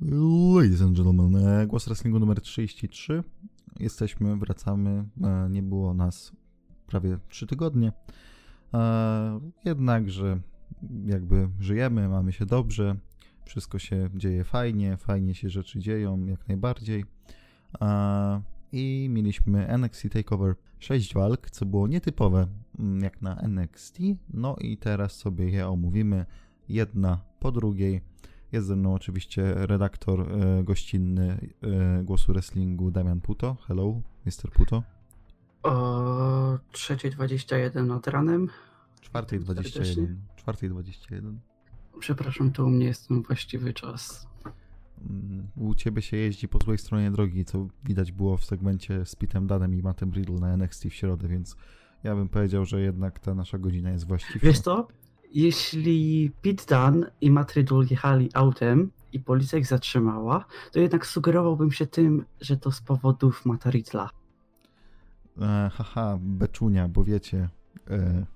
Ladies and gentlemen, e, głos wrestlingu numer 33. Jesteśmy, wracamy. e, Nie było nas prawie 3 tygodnie. E, Jednakże jakby żyjemy, mamy się dobrze, wszystko się dzieje fajnie, fajnie się rzeczy dzieją jak najbardziej. I mieliśmy NXT TakeOver 6 walk, co było nietypowe mm, jak na NXT. No i teraz sobie je omówimy jedna po drugiej. Jest ze mną oczywiście redaktor e, gościnny e, Głosu Wrestlingu Damian Puto. Hello, Mr. Puto. O 3.21 nad ranem. 4.21. 4.21. Przepraszam, to u mnie jest ten właściwy czas. Mm, U ciebie się jeździ po złej stronie drogi, co widać było w segmencie z Pitem Danem i Mattem Riddle na NXT w środę, więc ja bym powiedział, że jednak ta nasza godzina jest właściwa. Wiesz co? Jeśli Pete Dunne i Matt Riddle jechali autem i policja ich zatrzymała, to jednak sugerowałbym się tym, że to z powodów Matta Riddla. E, haha, beczunia, bo wiecie... E,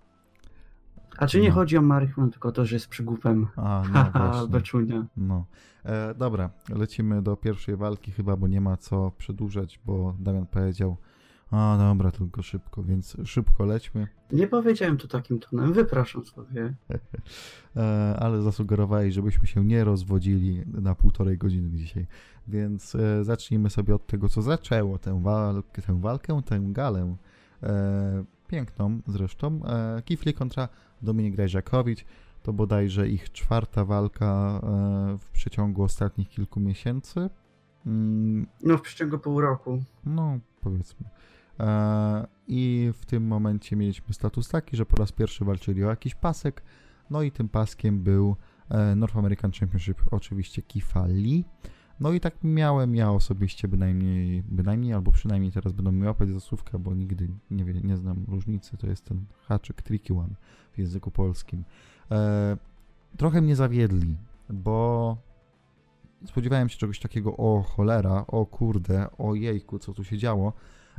A czy nie No. chodzi o marihuanę, tylko to, że jest przygłupem. a, no Haha, beczunia. No. E, dobra, lecimy do pierwszej walki chyba, bo nie ma co przedłużać, bo Damian powiedział, a dobra, tylko szybko, więc szybko lećmy, Nie powiedziałem to takim tonem, wypraszam sobie. e, ale zasugerowali, żebyśmy się nie rozwodzili na półtorej godziny dzisiaj, więc e, zacznijmy sobie od tego, co zaczęło tę walkę, tę walkę, tę galę, e, piękną zresztą, Kifli kontra Dominik Grajżakowicz, to bodajże ich czwarta walka w przeciągu ostatnich kilku miesięcy. Mm, No w przeciągu pół roku. No, powiedzmy. E, I w tym momencie mieliśmy status taki, że po raz pierwszy walczyli o jakiś pasek. No i tym paskiem był e, North American Championship, oczywiście Kifali. No i tak miałem ja osobiście bynajmniej, bynajmniej albo przynajmniej teraz będą mi łapać za słówkę, bo nigdy nie, wie, nie znam różnicy. To jest ten haczyk, tricky one w języku polskim. E, trochę mnie zawiedli, bo spodziewałem się czegoś takiego, o cholera, o kurde, o jejku, co tu się działo.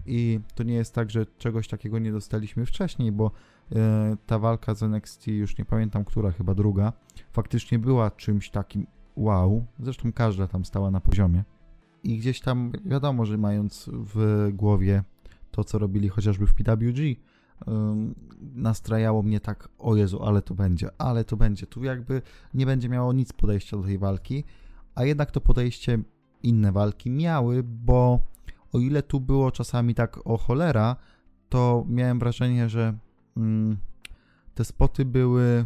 I to nie jest tak, że czegoś takiego nie dostaliśmy wcześniej, bo e, ta walka z NXT, już nie pamiętam, która, chyba druga, faktycznie była czymś takim wow. Zresztą każda tam stała na poziomie. I gdzieś tam wiadomo, że mając w głowie to, co robili chociażby w PWG, nastrajało mnie tak, o Jezu, ale to będzie, ale to będzie. Tu jakby nie będzie miało nic podejścia do tej walki, a jednak to podejście inne walki miały, bo o ile tu było czasami tak o cholera, to miałem wrażenie, że mm, te spoty były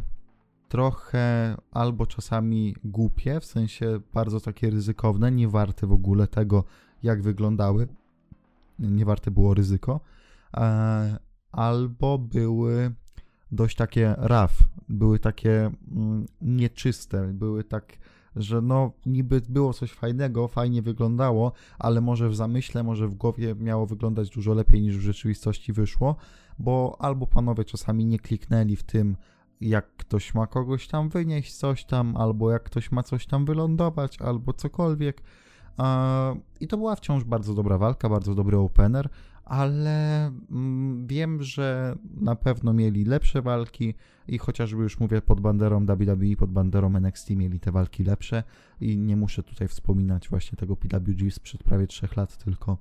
trochę albo czasami głupie, w sensie bardzo takie ryzykowne, nie warte w ogóle tego, jak wyglądały, nie warte było ryzyko, e, albo były dość takie rough, były takie mm, nieczyste, były tak, że no niby było coś fajnego, fajnie wyglądało, ale może w zamyśle, może w głowie miało wyglądać dużo lepiej niż w rzeczywistości wyszło, bo albo panowie czasami nie kliknęli w tym, jak ktoś ma kogoś tam wynieść, coś tam, albo jak ktoś ma coś tam wylądować, albo cokolwiek. I to była wciąż bardzo dobra walka, bardzo dobry opener, ale mm, wiem, że na pewno mieli lepsze walki i chociażby już mówię pod banderą WWE, pod banderą NXT mieli te walki lepsze i nie muszę tutaj wspominać właśnie tego PWG sprzed prawie trzech lat tylko.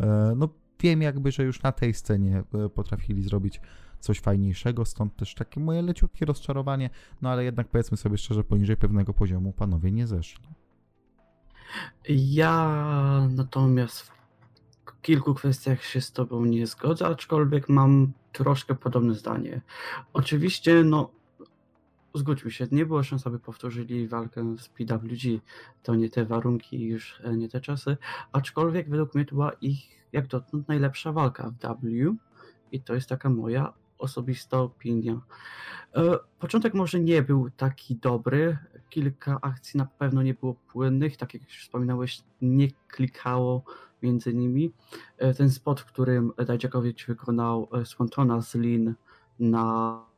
E, No wiem jakby, że już na tej scenie e, potrafili zrobić coś fajniejszego, stąd też takie moje leciutkie rozczarowanie, no ale jednak powiedzmy sobie szczerze, poniżej pewnego poziomu panowie nie zeszli. Ja natomiast kilku kwestiach się z tobą nie zgodzę, aczkolwiek mam troszkę podobne zdanie. Oczywiście, no, zgódźmy się, nie było szans, aby powtórzyli walkę z PWG. To nie te warunki, już e, nie te czasy, aczkolwiek według mnie to była ich, jak dotąd, najlepsza walka w W i to jest taka moja osobista opinia. E, Początek może nie był taki dobry. Kilka akcji na pewno nie było płynnych. Tak jak już wspominałeś, nie klikało między nimi. E, Ten spot, w którym Dajczakowicz wykonał e, Swantona z Lin na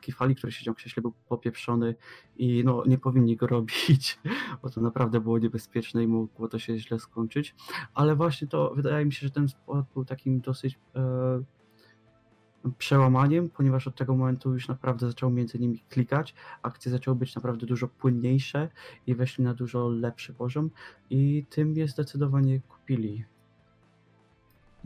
Kifali, który siedział w krześle, był popieprzony i no, nie powinni go robić, bo to naprawdę było niebezpieczne i mogło to się źle skończyć. Ale właśnie to wydaje mi się, że ten spot był takim dosyć e, przełamaniem, ponieważ od tego momentu już naprawdę zaczęło między nimi klikać, akcje zaczęły być naprawdę dużo płynniejsze i weszli na dużo lepszy poziom i tym mnie zdecydowanie kupili.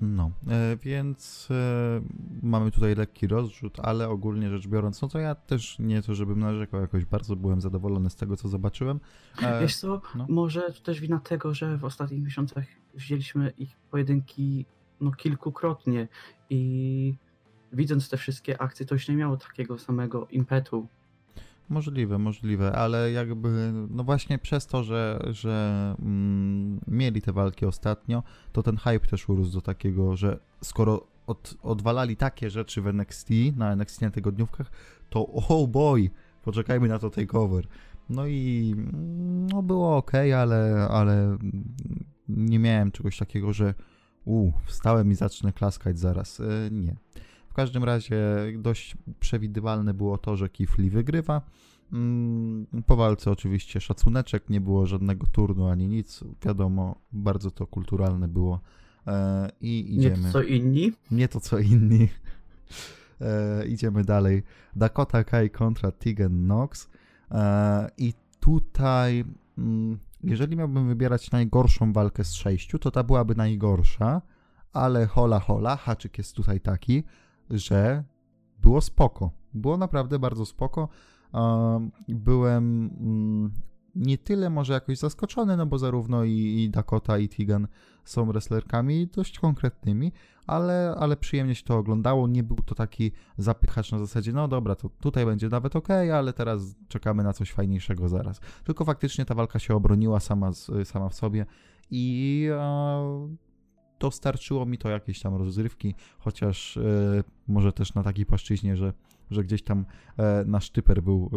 No, e, więc e, mamy tutaj lekki rozrzut, ale ogólnie rzecz biorąc, no to ja też nie to, żebym narzekał, jakoś bardzo byłem zadowolony z tego, co zobaczyłem. E, Wiesz co, no. może to też wina tego, że w ostatnich miesiącach wzięliśmy ich pojedynki no, kilkukrotnie i widząc te wszystkie akcje, to już nie miało takiego samego impetu. Możliwe, możliwe, ale jakby, no właśnie przez to, że, że mm, mieli te walki ostatnio, to ten hype też urósł do takiego, że skoro od, odwalali takie rzeczy w NXT, na NXT na tygodniówkach, to oh boy, poczekajmy na to takeover. No i mm, no było ok, ale, ale nie miałem czegoś takiego, że u, wstałem i zacznę klaskać zaraz. E, nie. W każdym razie dość przewidywalne było to, że Lee wygrywa. Mm, Po walce oczywiście szacuneczek, nie było żadnego turnu ani nic. Wiadomo, bardzo to kulturalne było. E, I Nie idziemy. to co inni. Nie to co inni. E, idziemy dalej. Dakota Kai kontra Tegan Knox. E, I tutaj, mm, jeżeli miałbym wybierać najgorszą walkę z sześciu, to ta byłaby najgorsza, ale hola hola, haczyk jest tutaj taki, że było spoko. Było naprawdę bardzo spoko. Byłem mm, nie tyle może jakoś zaskoczony, no bo zarówno i, Dakota i Tegan są wrestlerkami dość konkretnymi, ale, ale przyjemnie się to oglądało. Nie był to taki zapychacz na zasadzie, no dobra, to tutaj będzie nawet ok, ale teraz czekamy na coś fajniejszego zaraz. Tylko faktycznie ta walka się obroniła sama, sama w sobie i e, dostarczyło mi to jakieś tam rozrywki, chociaż e, może też na takiej płaszczyźnie, że że gdzieś tam e, nasz typer był,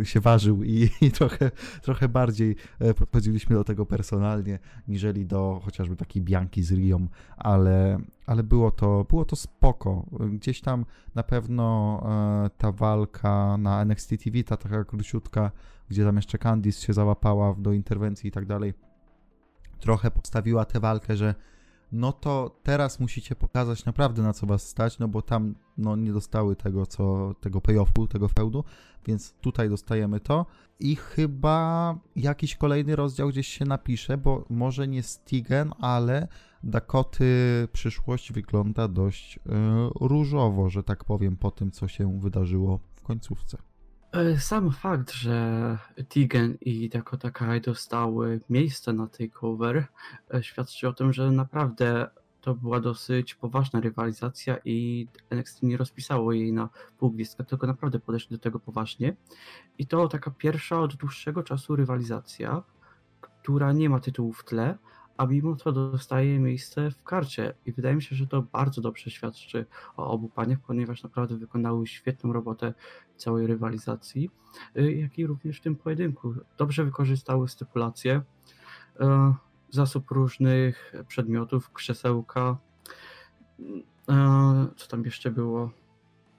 e, się ważył i, i trochę, trochę bardziej e, podchodziliśmy do tego personalnie, niżeli do chociażby takiej Bianki z Rią, ale, ale było, to, było to spoko. Gdzieś tam na pewno e, ta walka na NXT TV, ta taka króciutka, gdzie tam jeszcze Candice się załapała do interwencji i tak dalej, trochę postawiła tę walkę, że no to teraz musicie pokazać naprawdę na co was stać, no bo tam no, nie dostały tego, co, tego payoffu, tego feudu, więc tutaj dostajemy to i chyba jakiś kolejny rozdział gdzieś się napisze, bo może nie Stigen, ale Dakoty przyszłość wygląda dość y, różowo, że tak powiem, po tym, co się wydarzyło w końcówce. E, Sam fakt, że Tegan i Dakota Kai dostały miejsce na takeover e, świadczy o tym, że naprawdę to była dosyć poważna rywalizacja i NXT nie rozpisało jej na pół gwizdka, tylko naprawdę podeszli do tego poważnie. I to taka pierwsza od dłuższego czasu rywalizacja, która nie ma tytułu w tle, a mimo to dostaje miejsce w karcie. I wydaje mi się, że to bardzo dobrze świadczy o obu paniach, ponieważ naprawdę wykonały świetną robotę całej rywalizacji, y, jak i również w tym pojedynku. Dobrze wykorzystały stypulacje, y, zasób różnych przedmiotów, krzesełka. y, Co tam jeszcze było?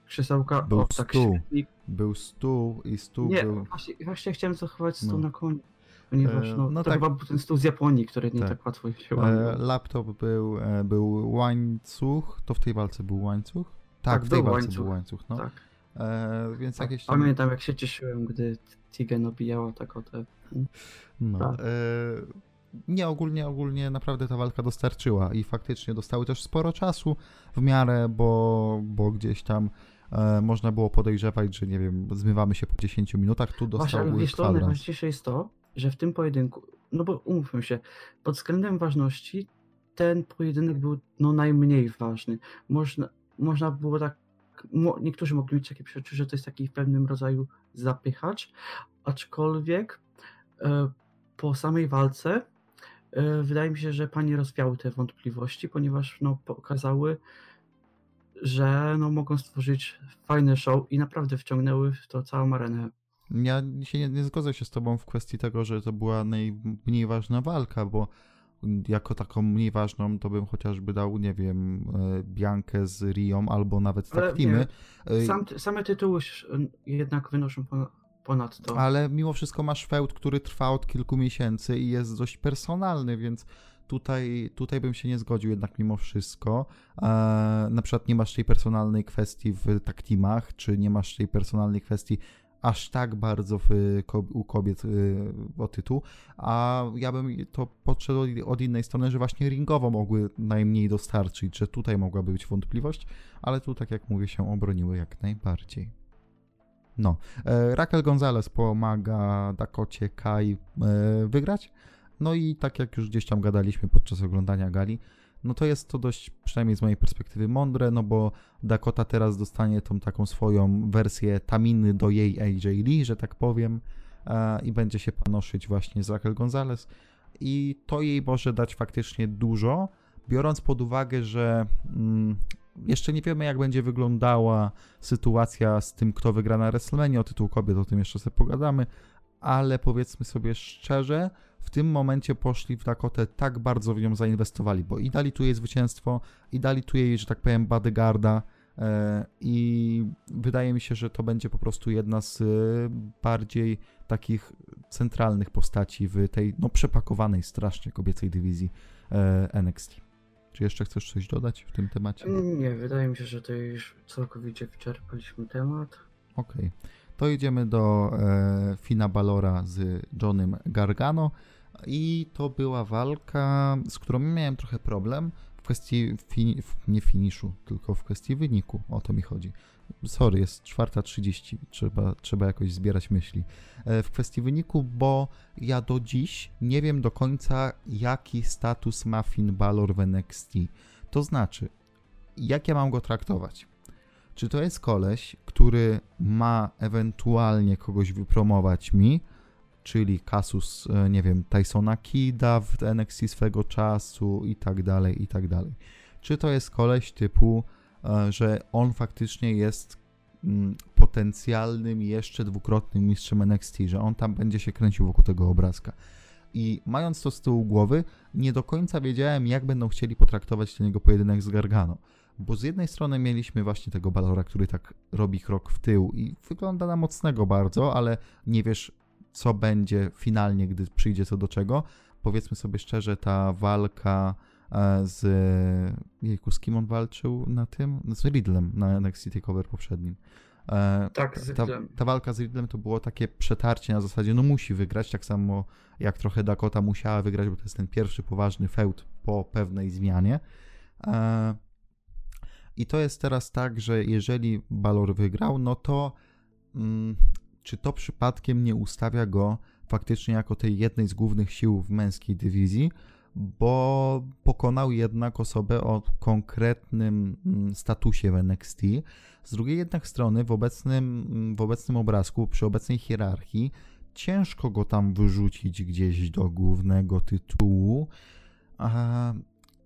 Krzesełka, Był o, tak, stół. Był stół i stół Nie, był... właśnie, właśnie chciałem zachować stół No. na koniec. Ponieważ E, no, no to tak. chyba był ten stół z Japonii, który nie Tak. tak, łatwo się E, łamał. laptop był, e, był łańcuch, to w tej walce był łańcuch? Tak, Tak, w tej walce łańcuch. był łańcuch, no. tak. E, więc jakieś tam... Pamiętam jak się cieszyłem, gdy Tigen obijała tak o te... No, Tak. e, nie, ogólnie, ogólnie naprawdę ta walka dostarczyła i faktycznie dostały też sporo czasu w miarę, bo, bo gdzieś tam e, można było podejrzewać, że nie wiem, zmywamy się po 10 minutach, tu Właśnie, dostały wiesz to, najważniejsze jest to, że w tym pojedynku, no bo umówmy się, pod względem ważności ten pojedynek był no najmniej ważny. Można, można było tak, mo, niektórzy mogli mieć takie przeczucie, że to jest taki w pewnym rodzaju zapychacz, aczkolwiek e, po samej walce e, wydaje mi się, że panie rozwiały te wątpliwości, ponieważ no, pokazały, że no, mogą stworzyć fajne show i naprawdę wciągnęły w to całą arenę. Ja się nie, nie zgodzę się z tobą w kwestii tego, że to była najmniej ważna walka, bo jako taką mniej ważną to bym chociażby dał, nie wiem, e, Biankę z Rią albo nawet Ale tak teamy. E, Sam, same tytuły jednak wynoszą ponad, to. Ale mimo wszystko masz feud, który trwa od kilku miesięcy i jest dość personalny, więc tutaj, tutaj bym się nie zgodził jednak mimo wszystko. E, na przykład nie masz tej personalnej kwestii w tak teamach, czy nie masz tej personalnej kwestii aż tak bardzo w, u kobiet y, o tytuł, a ja bym to podszedł od innej strony, że właśnie ringowo mogły najmniej dostarczyć, że tutaj mogłaby być wątpliwość, ale tu, tak jak mówię, się obroniły jak najbardziej. No, e, Raquel Gonzalez pomaga Dakocie Kai e, wygrać, no i tak jak już gdzieś tam gadaliśmy podczas oglądania gali, no to jest to dość, przynajmniej z mojej perspektywy, mądre, no bo Dakota teraz dostanie tą taką swoją wersję Taminy do jej AJ Lee, że tak powiem, e, i będzie się panoszyć właśnie z Raquel Gonzalez. I to jej może dać faktycznie dużo, biorąc pod uwagę, że mm, jeszcze nie wiemy, jak będzie wyglądała sytuacja z tym, kto wygra na WrestleMania, o tytuł kobiet, o tym jeszcze sobie pogadamy, ale powiedzmy sobie szczerze, w tym momencie poszli w Dakotę, tak bardzo w nią zainwestowali, bo i dali tu jej zwycięstwo, i dali tu jej, że tak powiem, bodyguarda, e, i wydaje mi się, że to będzie po prostu jedna z e, bardziej takich centralnych postaci w tej no, przepakowanej strasznie kobiecej dywizji e, NXT. Czy jeszcze chcesz coś dodać w tym temacie? Nie, wydaje mi się, że to już całkowicie wyczerpaliśmy temat. Okej. Okay. To idziemy do e, Fina Balora z Johnem Gargano i to była walka, z którą miałem trochę problem w kwestii, fini, nie finiszu, tylko w kwestii wyniku, o to mi chodzi. Sorry, jest 4.30, trzeba, trzeba jakoś zbierać myśli. E, w kwestii wyniku, bo ja do dziś nie wiem do końca, jaki status ma Finn Balor w NXT. To znaczy, jak ja mam go traktować? Czy to jest koleś, który ma ewentualnie kogoś wypromować mi, czyli kasus, e, nie wiem, Tysona Kida w NXT swego czasu i tak dalej, i tak dalej. Czy to jest koleś typu, e, że on faktycznie jest mm, potencjalnym jeszcze dwukrotnym mistrzem NXT, że on tam będzie się kręcił wokół tego obrazka. I mając to z tyłu głowy, nie do końca wiedziałem, jak będą chcieli potraktować ten jego pojedynek z Gargano. Bo z jednej strony mieliśmy właśnie tego Balora, który tak robi krok w tył i wygląda na mocnego bardzo, ale nie wiesz, co będzie finalnie, gdy przyjdzie co do czego. Powiedzmy sobie szczerze, ta walka e, z. Jejku, z kim on walczył na tym? Z Riddlem na NXT Cover poprzednim. E, tak, z ta, ta, walka z Riddlem to było takie przetarcie na zasadzie, no musi wygrać, tak samo jak trochę Dakota musiała wygrać, bo to jest ten pierwszy poważny feud po pewnej zmianie. I to jest teraz tak, że jeżeli Balor wygrał, no to mm, czy to przypadkiem nie ustawia go faktycznie jako tej jednej z głównych sił w męskiej dywizji, bo pokonał jednak osobę o konkretnym mm, statusie w NXT. Z drugiej jednak strony, w obecnym, mm, w obecnym obrazku, przy obecnej hierarchii, ciężko go tam wyrzucić gdzieś do głównego tytułu,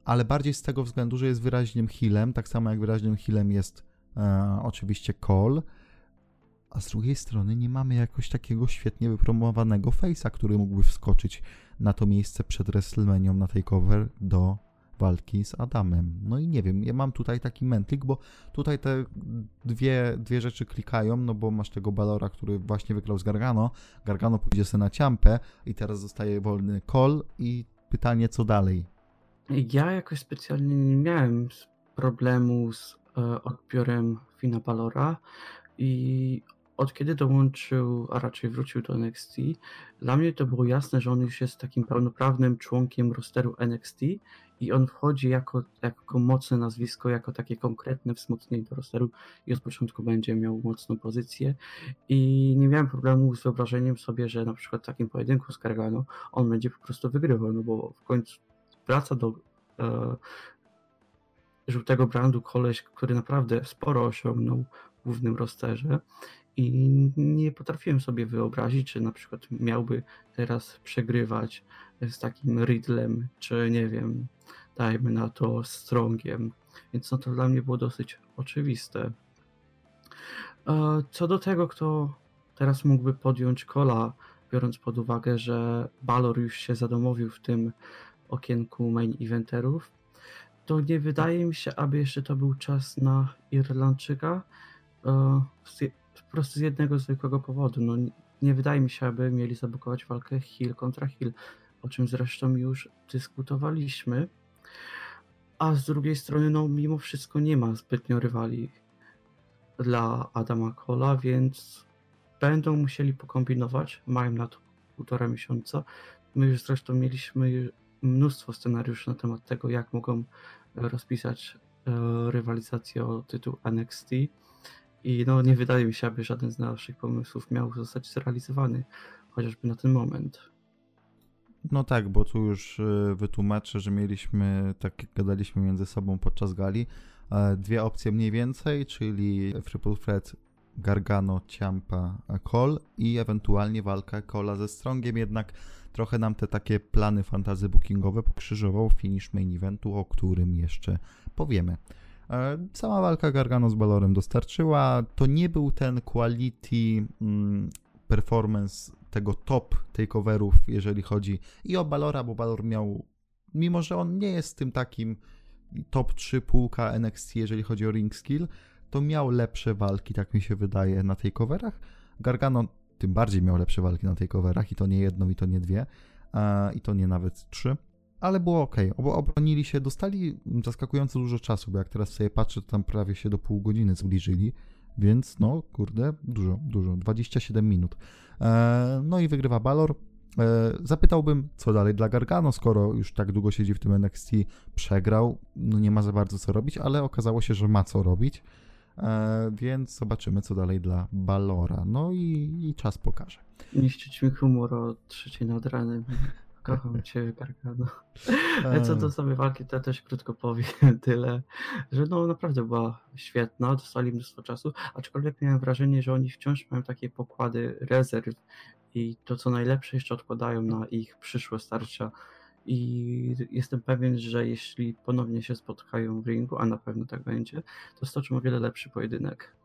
ale bardziej z tego względu, że jest wyraźnym healem, tak samo jak wyraźnym healem jest e, oczywiście Cole a z drugiej strony nie mamy jakoś takiego świetnie wypromowanego face'a, który mógłby wskoczyć na to miejsce przed WrestleMania na takeover do walki z Adamem. No i nie wiem, ja mam tutaj taki mętlik, bo tutaj te dwie, dwie rzeczy klikają, no bo masz tego Balora, który właśnie wygrał z Gargano, Gargano pójdzie sobie na ciampę i teraz zostaje wolny call i pytanie, co dalej? Ja jakoś specjalnie nie miałem problemu z e, odbiorem Fina Balora i od kiedy dołączył, a raczej wrócił do NXT, dla mnie to było jasne, że on już jest takim pełnoprawnym członkiem rosteru NXT i on wchodzi jako, jako mocne nazwisko, jako takie konkretne wzmocnienie do rosteru i od początku będzie miał mocną pozycję. I nie miałem problemu z wyobrażeniem sobie, że na przykład w takim pojedynku z Gargano on będzie po prostu wygrywał, no bo w końcu wraca do e, żółtego brandu koleś, który naprawdę sporo osiągnął w głównym rosterze i nie potrafiłem sobie wyobrazić, czy na przykład miałby teraz przegrywać z takim Riddlem, czy nie wiem, dajmy na to Strongiem. Więc no to dla mnie było dosyć oczywiste. Co do tego, kto teraz mógłby podjąć kola, biorąc pod uwagę, że Balor już się zadomowił w tym okienku main eventerów, to nie wydaje mi się, aby jeszcze to był czas na Irlandczyka po prostu z jednego zwykłego powodu. No, nie wydaje mi się, aby mieli zabukować walkę Hill kontra Hill. o czym zresztą już dyskutowaliśmy. A z drugiej strony, no mimo wszystko nie ma zbytnio rywali dla Adama Cola, więc będą musieli pokombinować. Mają na to półtora miesiąca. My już zresztą mieliśmy mnóstwo scenariuszy na temat tego, jak mogą rozpisać e, rywalizację o tytuł NXT. I no nie wydaje mi się, aby żaden z naszych pomysłów miał zostać zrealizowany, chociażby na ten moment. No tak, bo tu już e, wytłumaczę, że mieliśmy, tak gadaliśmy między sobą podczas gali, e, dwie opcje mniej więcej, czyli Triple Threat Gargano, Ciampa, Cole i ewentualnie walka Cola ze Strongiem, jednak trochę nam te takie plany fantazy bookingowe pokrzyżował finish main eventu, o którym jeszcze powiemy. E, sama walka Gargano z Balorem dostarczyła. To nie był ten quality mm, performance tego top takeoverów, jeżeli chodzi i o Balora, bo Balor miał, mimo że on nie jest tym takim top 3 półka NXT, jeżeli chodzi o ring skill, to miał lepsze walki, tak mi się wydaje, na takeoverach. Gargano tym bardziej miał lepsze walki na takeoverach i to nie jedną, i to nie dwie, i to nie nawet trzy ale było ok. Obronili się, dostali zaskakująco dużo czasu, bo jak teraz sobie patrzę, to tam prawie się do pół godziny zbliżyli, więc no, kurde, dużo, dużo, 27 minut. E, no i wygrywa Balor. E, zapytałbym, co dalej dla Gargano, skoro już tak długo siedzi w tym NXT, przegrał, no nie ma za bardzo co robić, ale okazało się, że ma co robić, więc zobaczymy, co dalej dla Balora. No i, i czas pokaże. Niszczyć mi humor o trzeciej nad ranem. Kocham cię, Gargano. Ale co do samej walki, to też krótko powiem tyle, że no naprawdę była świetna, dostali mnóstwo czasu, aczkolwiek miałem wrażenie, że oni wciąż mają takie pokłady rezerw i to co najlepsze jeszcze odkładają na ich przyszłe starcia. I jestem pewien, że jeśli ponownie się spotkają w ringu, a na pewno tak będzie, to stoczą o wiele lepszy pojedynek.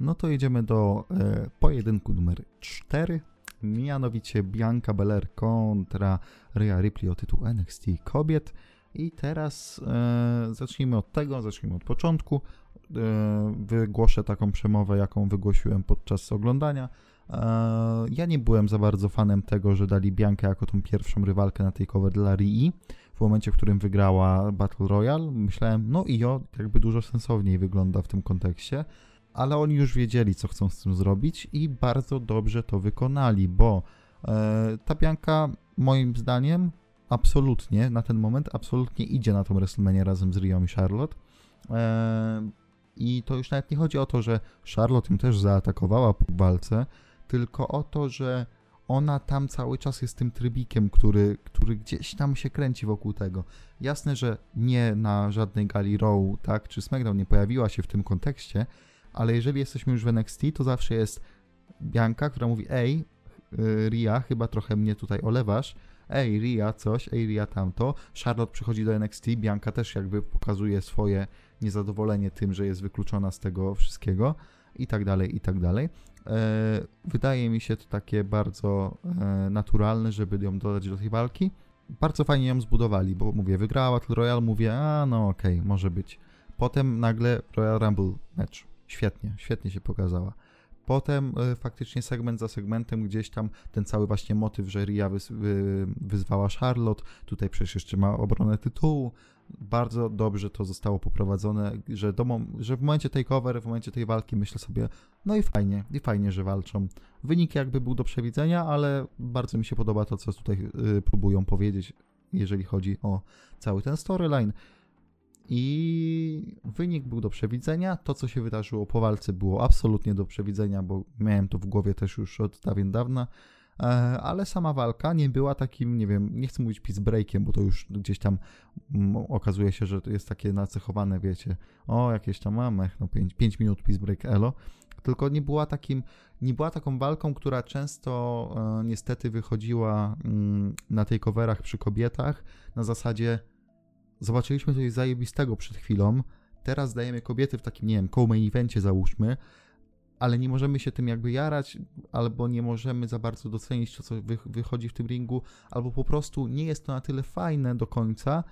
No to jedziemy do e, pojedynku numer 4 mianowicie Bianca Belair kontra Rhea Ripley o tytuł NXT kobiet. I teraz e, zacznijmy od tego, zacznijmy od początku. E, wygłoszę taką przemowę, jaką wygłosiłem podczas oglądania. E, ja nie byłem za bardzo fanem tego, że dali Biankę jako tą pierwszą rywalkę na tej cover dla Rii. W momencie, w którym wygrała Battle Royale, myślałem, no i o, jakby dużo sensowniej wygląda w tym kontekście ale oni już wiedzieli, co chcą z tym zrobić i bardzo dobrze to wykonali, bo e, ta pianka moim zdaniem absolutnie, na ten moment, absolutnie idzie na tą WrestleMania razem z Rią i Charlotte. E, I to już nawet nie chodzi o to, że Charlotte ją też zaatakowała po walce, tylko o to, że ona tam cały czas jest tym trybikiem, który, który gdzieś tam się kręci wokół tego. Jasne, że nie na żadnej gali Raw, tak, czy SmackDown nie pojawiła się w tym kontekście, ale jeżeli jesteśmy już w NXT, to zawsze jest Bianka, która mówi, ej, y, Ria, chyba trochę mnie tutaj olewasz, ej, Ria coś, ej, Ria tamto. Charlotte przychodzi do NXT, Bianka też jakby pokazuje swoje niezadowolenie tym, że jest wykluczona z tego wszystkiego i tak dalej, i tak dalej. E, wydaje mi się to takie bardzo e, naturalne, żeby ją dodać do tej walki. Bardzo fajnie ją zbudowali, bo mówię, wygrała Battle Royale, mówię, a no okej, okay, może być. Potem nagle Royal Rumble match Świetnie, świetnie się pokazała. Potem y, faktycznie segment za segmentem gdzieś tam ten cały właśnie motyw, że Ria wyz, wy, wyzwała Charlotte, tutaj przecież jeszcze ma obronę tytułu. Bardzo dobrze to zostało poprowadzone, że, do, że w momencie takeover, w momencie tej walki myślę sobie, no i fajnie, i fajnie, że walczą. Wynik jakby był do przewidzenia, ale bardzo mi się podoba to, co tutaj y, próbują powiedzieć, jeżeli chodzi o cały ten storyline. I wynik był do przewidzenia. To, co się wydarzyło po walce, było absolutnie do przewidzenia, bo miałem to w głowie też już od dawien dawna. E, ale sama walka nie była takim, nie wiem, nie chcę mówić peace breakiem, bo to już gdzieś tam mm, okazuje się, że to jest takie nacechowane, wiecie, o jakieś tam mamy, no 5 minut peace break elo, tylko nie była takim, nie była taką walką, która często e, niestety wychodziła mm, na tej coverach przy kobietach. Na zasadzie zobaczyliśmy coś zajebistego przed chwilą, teraz dajemy kobiety w takim, nie wiem, co-main evencie załóżmy, ale nie możemy się tym jakby jarać, albo nie możemy za bardzo docenić to, co wy, wychodzi w tym ringu, albo po prostu nie jest to na tyle fajne do końca,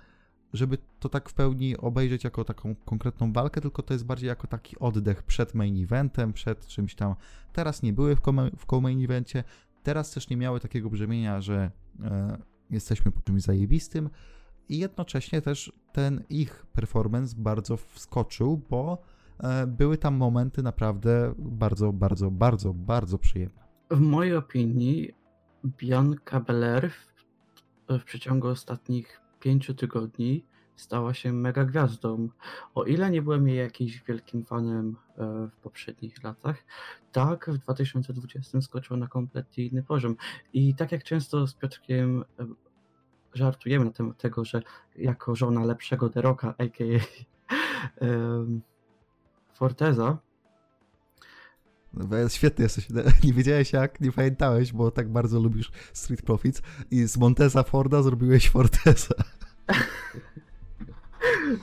żeby to tak w pełni obejrzeć jako taką konkretną walkę, tylko to jest bardziej jako taki oddech przed main eventem, przed czymś tam. Teraz nie były w, w co-main evencie, teraz też nie miały takiego brzemienia, że e, jesteśmy po czymś zajebistym i jednocześnie też ten ich performance bardzo wskoczył, bo były tam momenty naprawdę bardzo, bardzo, bardzo, bardzo przyjemne. W mojej opinii Bianca Belair w, w przeciągu ostatnich pięciu tygodni stała się mega gwiazdą. O ile nie byłem jej jakimś wielkim fanem e, w poprzednich latach, tak w 2020 skoczyła na kompletnie inny poziom. I tak jak często z Piotrkiem e, żartujemy na temat tego, że jako żona lepszego Deroka, a.k.a. Forteza, no, świetny jesteś. Nie wiedziałeś jak, nie pamiętałeś, bo tak bardzo lubisz Street Profits i z Monteza Forda zrobiłeś Forteza.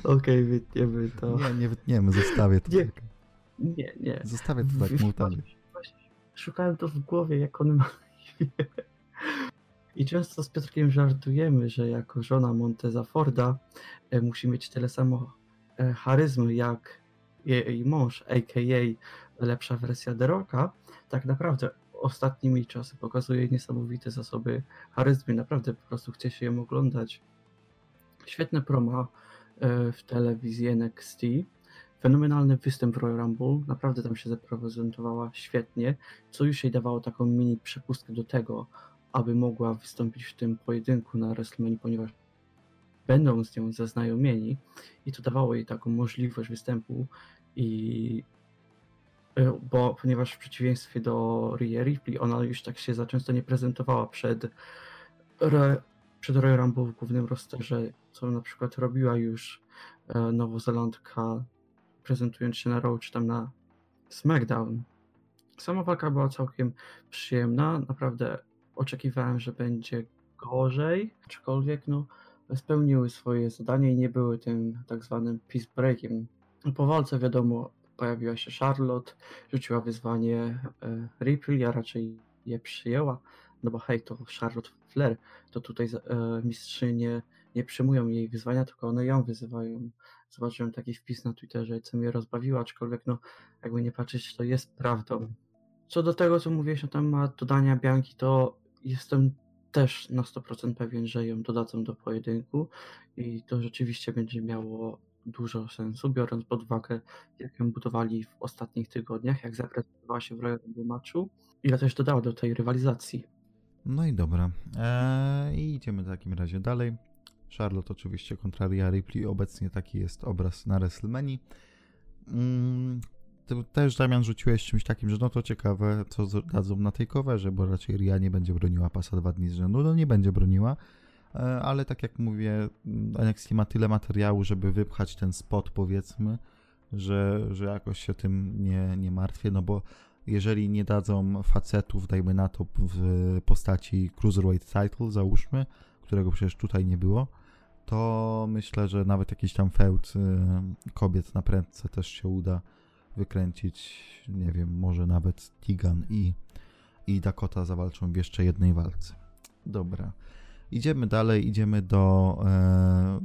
Okej, okay, wytniemy to. Nie, nie wytniemy, zostawię to nie, tak. Nie, nie. Zostawię to tak. Szukałem to w głowie, jak on ma I często z Piotrkiem żartujemy, że jako żona Monteza Forda e, musi mieć tyle samo e, charyzmy jak jej mąż, a.k.a. lepsza wersja Deroka. Tak naprawdę ostatnimi czasy pokazuje niesamowite zasoby charyzmy. Naprawdę po prostu chce się ją oglądać. Świetne promo e, w telewizji NXT. Fenomenalny występ Royal Rumble. Naprawdę tam się zaprezentowała świetnie, co już jej dawało taką mini przepustkę do tego, aby mogła wystąpić w tym pojedynku na WrestleMania, ponieważ będą z nią zaznajomieni i to dawało jej taką możliwość występu i e, bo ponieważ w przeciwieństwie do Rhea Ripley, ona już tak się za często nie prezentowała przed, przed Royal Rumble w głównym rosterze, co na przykład robiła już e, Nowozelandka prezentując się na Raw czy tam na SmackDown. Sama walka była całkiem przyjemna, naprawdę oczekiwałem, że będzie gorzej, aczkolwiek no, spełniły swoje zadanie i nie były tym tak zwanym peace breakiem. Po walce wiadomo, pojawiła się Charlotte, rzuciła wyzwanie e, Ripley, ja raczej je przyjęła, no bo hej, to Charlotte Flair, to tutaj e, mistrzynie nie przyjmują jej wyzwania, tylko one ją wyzywają. Zobaczyłem taki wpis na Twitterze, co mnie rozbawiło, aczkolwiek no, jakby nie patrzeć, to jest prawdą. Co do tego, co mówiłeś na temat dodania Bianki, to jestem też na 100% pewien, że ją dodadzą do pojedynku i to rzeczywiście będzie miało dużo sensu, biorąc pod uwagę, jak ją budowali w ostatnich tygodniach, jak zaprezentowała się w Royal matchu, ile też dodała do tej rywalizacji. No i dobra. Eee, I idziemy w takim razie dalej. Charlotte oczywiście kontra Rhea Ripley. Obecnie taki jest obraz na WrestleMania. Mm, ty też, Damian, rzuciłeś czymś takim, że no to ciekawe, co dadzą na tej coverze, bo raczej Ria nie będzie broniła pasa dwa dni z rzędu. No nie będzie broniła, ale tak jak mówię, NXT ma tyle materiału, żeby wypchać ten spot, powiedzmy, że, że jakoś się tym nie, nie martwię, no bo jeżeli nie dadzą facetów, dajmy na to, w postaci Cruiserweight Title, załóżmy, którego przecież tutaj nie było, to myślę, że nawet jakiś tam feud y, kobiet na prędce też się uda wykręcić, nie wiem, może nawet Tigan i, i Dakota zawalczą w jeszcze jednej walce. Dobra. Idziemy dalej, idziemy do e,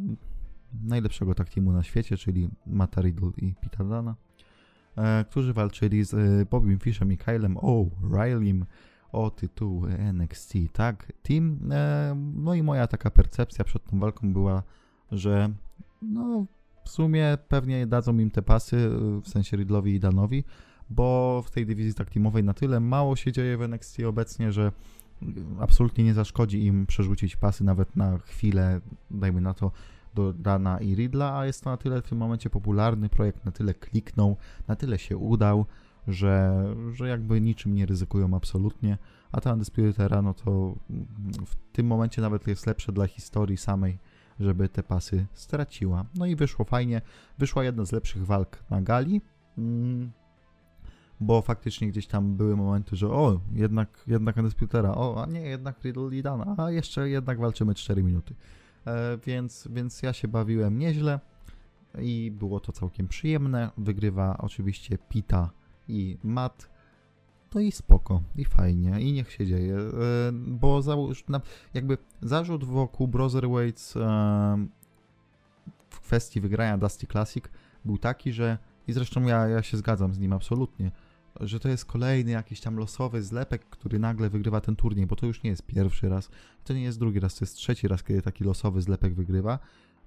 najlepszego tak teamu na świecie, czyli Mata Riddle i Pita Dana, e, którzy walczyli z e, Bobim Fishem i Kylem O'Reillym o tytuł NXT tak Team. E, no i moja taka percepcja przed tą walką była, że no w sumie pewnie dadzą im te pasy, y, w sensie Riddlowi i Danowi, bo w tej dywizji tak teamowej na tyle mało się dzieje w NXT obecnie, że absolutnie nie zaszkodzi im przerzucić pasy nawet na chwilę, dajmy na to, do Dana i Riddla, a jest to na tyle w tym momencie popularny projekt, na tyle kliknął, na tyle się udał, że, że jakby niczym nie ryzykują absolutnie, a ta Undisputed Era, no to w tym momencie nawet jest lepsze dla historii samej, żeby te pasy straciła. No i wyszło fajnie. Wyszła jedna z lepszych walk na gali. Bo faktycznie gdzieś tam były momenty, że o, jednak, jednak Undisputera, o, a nie, jednak Riddle i Dan, a jeszcze jednak walczymy 4 minuty. E, więc, więc ja się bawiłem nieźle i było to całkiem przyjemne. Wygrywa oczywiście Pita i Matt. To i spoko, i fajnie, i niech się dzieje, e, bo załóż, jakby zarzut wokół Brotherweights e, w kwestii wygrania Dusty Classic był taki, że i zresztą ja, ja się zgadzam z nim absolutnie, że to jest kolejny jakiś tam losowy zlepek, który nagle wygrywa ten turniej, bo to już nie jest pierwszy raz, to nie jest drugi raz, to jest trzeci raz, kiedy taki losowy zlepek wygrywa.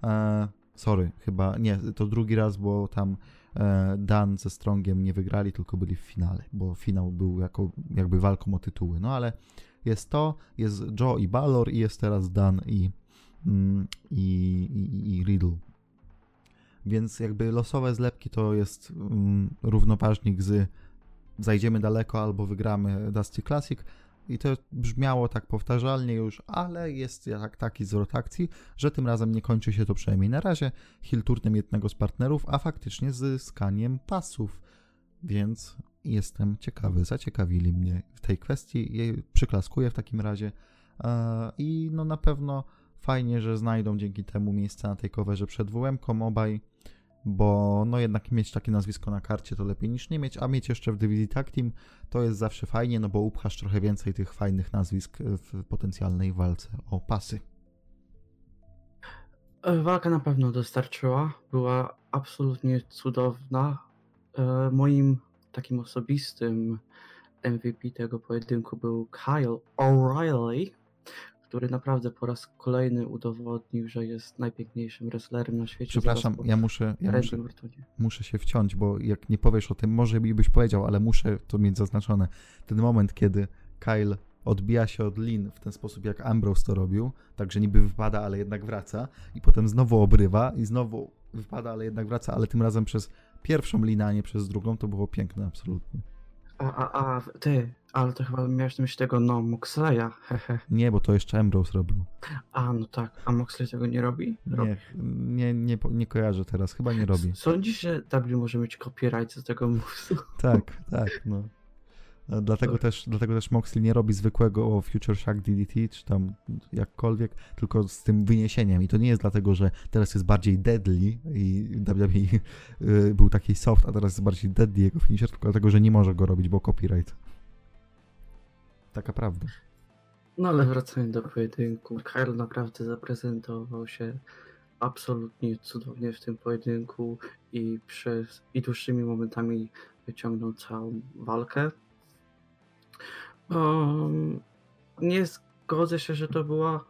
E, sorry, chyba nie, to drugi raz, bo tam e, Dan ze Strongiem nie wygrali, tylko byli w finale, bo finał był jako, jakby walką o tytuły. No ale jest to, jest Joe i Balor i jest teraz Dan i, mm, i, i, i Riddle. Więc jakby losowe zlepki to jest mm, równoważnik z zajdziemy daleko albo wygramy Dusty Classic. I to brzmiało tak powtarzalnie już, ale jest jak taki zwrot akcji, że tym razem nie kończy się to przynajmniej na razie turnem jednego z partnerów, a faktycznie zyskaniem pasów. Więc jestem ciekawy, zaciekawili mnie w tej kwestii. Przyklaskuję w takim razie. E, I no na pewno fajnie, że znajdą dzięki temu miejsce na tej coverze przed WM-ką obaj bo no jednak mieć takie nazwisko na karcie to lepiej niż nie mieć, a mieć jeszcze w dywizji tag team to jest zawsze fajnie, no bo upchasz trochę więcej tych fajnych nazwisk w potencjalnej walce o pasy. E, walka na pewno dostarczyła, była absolutnie cudowna. E, moim takim osobistym MVP tego pojedynku był Kyle O'Reilly, który naprawdę po raz kolejny udowodnił, że jest najpiękniejszym wrestlerem na świecie. Przepraszam, ja muszę, ja muszę, muszę się wciąć, bo jak nie powiesz o tym, może mi byś powiedział, ale muszę to mieć zaznaczone. Ten moment, kiedy Kyle odbija się od lin w ten sposób, jak Ambrose to robił, także niby wypada, ale jednak wraca i potem znowu obrywa i znowu wypada, ale jednak wraca, ale tym razem przez pierwszą linę, a nie przez drugą, to było piękne absolutnie. A, a, a, ty, ale to chyba miałeś na myśli tego, no, Moxleya, hehe. Nie, bo to jeszcze Ambrose robił. A, no tak, a Moxley tego nie robi? robi. Nie, nie, nie, nie kojarzę teraz, chyba nie robi. Sądzisz, że W może mieć copyright z tego movesu? Tak, tak, no. Dlatego też, dlatego też Moxley nie robi zwykłego Future Shock DDT, czy tam jakkolwiek, tylko z tym wyniesieniem. I to nie jest dlatego, że teraz jest bardziej deadly i WWE y, był taki soft, a teraz jest bardziej deadly jego finisher, tylko dlatego, że nie może go robić, bo copyright. Taka prawda. No ale wracając do pojedynku, Kyle naprawdę zaprezentował się absolutnie cudownie w tym pojedynku i przez i dłuższymi momentami wyciągnął całą walkę. Um, nie zgodzę się, że to była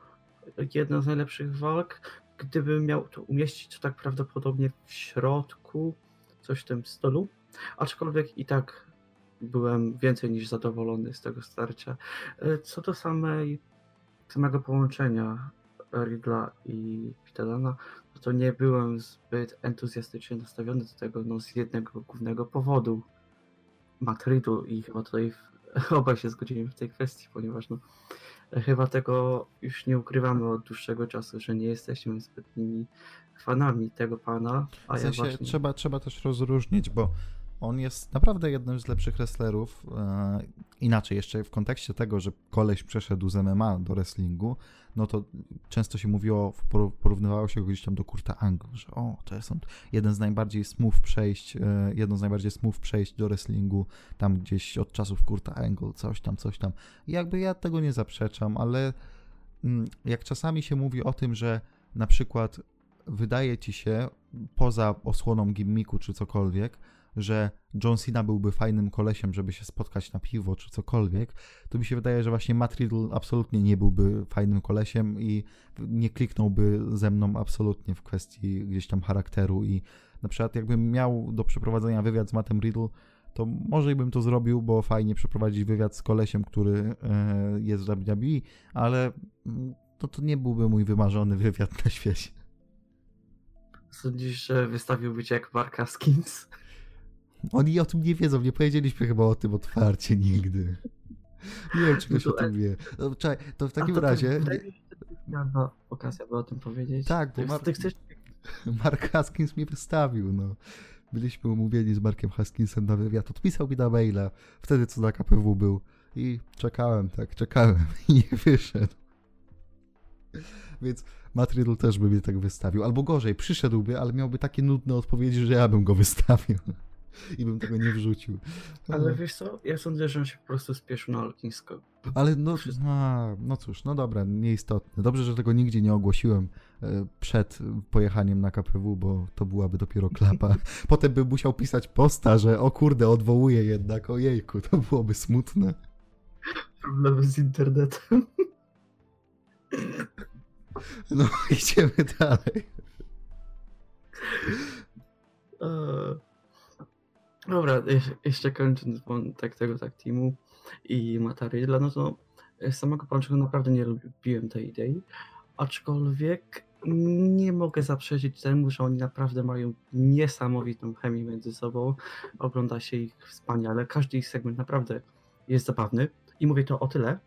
jedna z najlepszych walk. Gdybym miał to umieścić, to tak prawdopodobnie w środku, coś w tym stylu. Aczkolwiek i tak byłem więcej niż zadowolony z tego starcia. E, co do samej, samego połączenia Riddla i Pitadana, no to nie byłem zbyt entuzjastycznie nastawiony do tego no, z jednego głównego powodu. Matt Riddle i chyba tutaj obaj się zgodzimy w tej kwestii, ponieważ no, chyba tego już nie ukrywamy od dłuższego czasu, że nie jesteśmy zbytnimi fanami tego pana. A w sensie ja właśnie... trzeba, trzeba też rozróżnić, bo on jest naprawdę jednym z lepszych wrestlerów. E, inaczej, jeszcze w kontekście tego, że koleś przeszedł z MMA do wrestlingu, no to często się mówiło, porównywało się go gdzieś tam do Kurta Angle, że o, to jest on jeden z najbardziej smooth przejść, e, jedno z najbardziej smooth przejść do wrestlingu, tam gdzieś od czasów Kurta Angle, coś tam, coś tam. I jakby ja tego nie zaprzeczam, ale mm, jak czasami się mówi o tym, że na przykład wydaje ci się, poza osłoną gimmicku czy cokolwiek, że John Cena byłby fajnym kolesiem, żeby się spotkać na piwo czy cokolwiek, to mi się wydaje, że właśnie Matt Riddle absolutnie nie byłby fajnym kolesiem i nie kliknąłby ze mną absolutnie w kwestii gdzieś tam charakteru i na przykład jakbym miał do przeprowadzenia wywiad z Mattem Riddle, to może bym to zrobił, bo fajnie przeprowadzić wywiad z kolesiem, który e, jest w WWE, ale mm, to, to nie byłby mój wymarzony wywiad na świecie. Sądzisz, że wystawiłby cię jak Mark Haskins? Oni o tym nie wiedzą, nie powiedzieliśmy chyba o tym otwarcie nigdy. Nie wiem, czy ktoś o tym wie. No, czekaj, to w takim to razie... No, okazja, by o tym powiedzieć. Tak, bo Mar... chcesz... Mark Haskins mnie wystawił, no. Byliśmy umówieni z Markiem Haskinsem na wywiad. Odpisał mi na maila, wtedy co na KPW był. I czekałem, tak, czekałem i nie wyszedł. Więc Matt Riddle też by mnie tak wystawił. Albo gorzej, przyszedłby, ale miałby takie nudne odpowiedzi, że ja bym go wystawił. I bym tego nie wrzucił. Ale wiesz co, ja sądzę, że on się po prostu spieszył na lotnisko. Ale no, a, no cóż, no dobra, nieistotne. Dobrze, że tego nigdzie nie ogłosiłem e, przed pojechaniem na KPW, bo to byłaby dopiero klapa. Potem bym musiał pisać posta, że o kurde, odwołuję jednak, ojejku, to byłoby smutne. Problemy z internetem. No, idziemy dalej. Eee, Dobra, jeszcze kończąc wątek tego tak teamu i Matarydla, no to z samego początku naprawdę nie lubiłem tej idei, aczkolwiek nie mogę zaprzeczyć temu, że oni naprawdę mają niesamowitą chemię między sobą, ogląda się ich wspaniale, każdy ich segment naprawdę jest zabawny. I mówię to o tyle,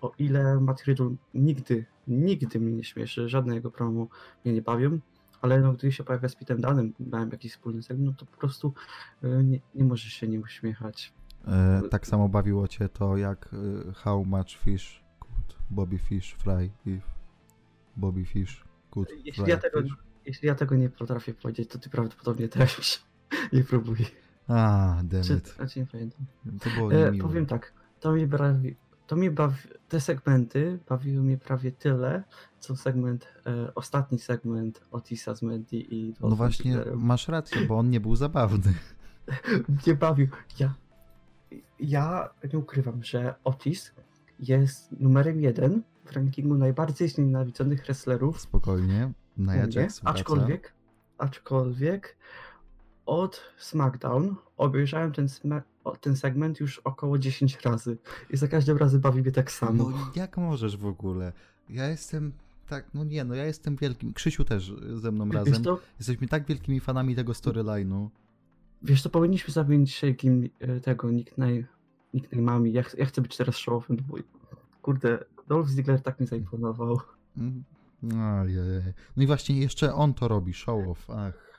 o ile Matt Riddle nigdy, nigdy mnie nie śmieszy, żadne jego promo mnie nie bawią, ale no, gdy się pojawia z Pitem Danem, miałem jakiś wspólny segment, no to po prostu y, nie, nie możesz się nie uśmiechać. E, tak samo bawiło cię to, jak e, How much fish could Bobby Fish fry if Bobby Fish could Jeśli fry ja tego, fish? jeśli ja tego nie potrafię powiedzieć, to ty prawdopodobnie też nie próbuj. A, it. znaczy nie pamiętam. To było E, powiem tak, to mnie bawi, to mnie bawi, te segmenty bawiły mnie prawie tyle, co segment, e, ostatni segment Otisa z Mandy i No właśnie, Zigglerem. masz rację, bo on nie był zabawny. mnie bawił. Ja, ja nie ukrywam, że Otis jest numerem jeden w rankingu najbardziej znienawidzonych wrestlerów Spokojnie, mnie, Jax aczkolwiek, aczkolwiek od SmackDown obejrzałem ten, sma- ten segment już około 10 razy i za każdym razem bawi mnie tak samo. No jak możesz w ogóle? Ja jestem tak, no nie, no ja jestem wielkim, Krzysiu też ze mną Wiesz razem. to, Jesteśmy tak wielkimi fanami tego storyline'u. wiesz to powinniśmy zamienić shaking e, tego nickname, nickname'ami. Ja, ch- ja chcę być teraz show-offem, bo kurde, Dolph Ziggler tak mi zaimponował. Ojej. No i właśnie jeszcze on to robi, show off. Ach.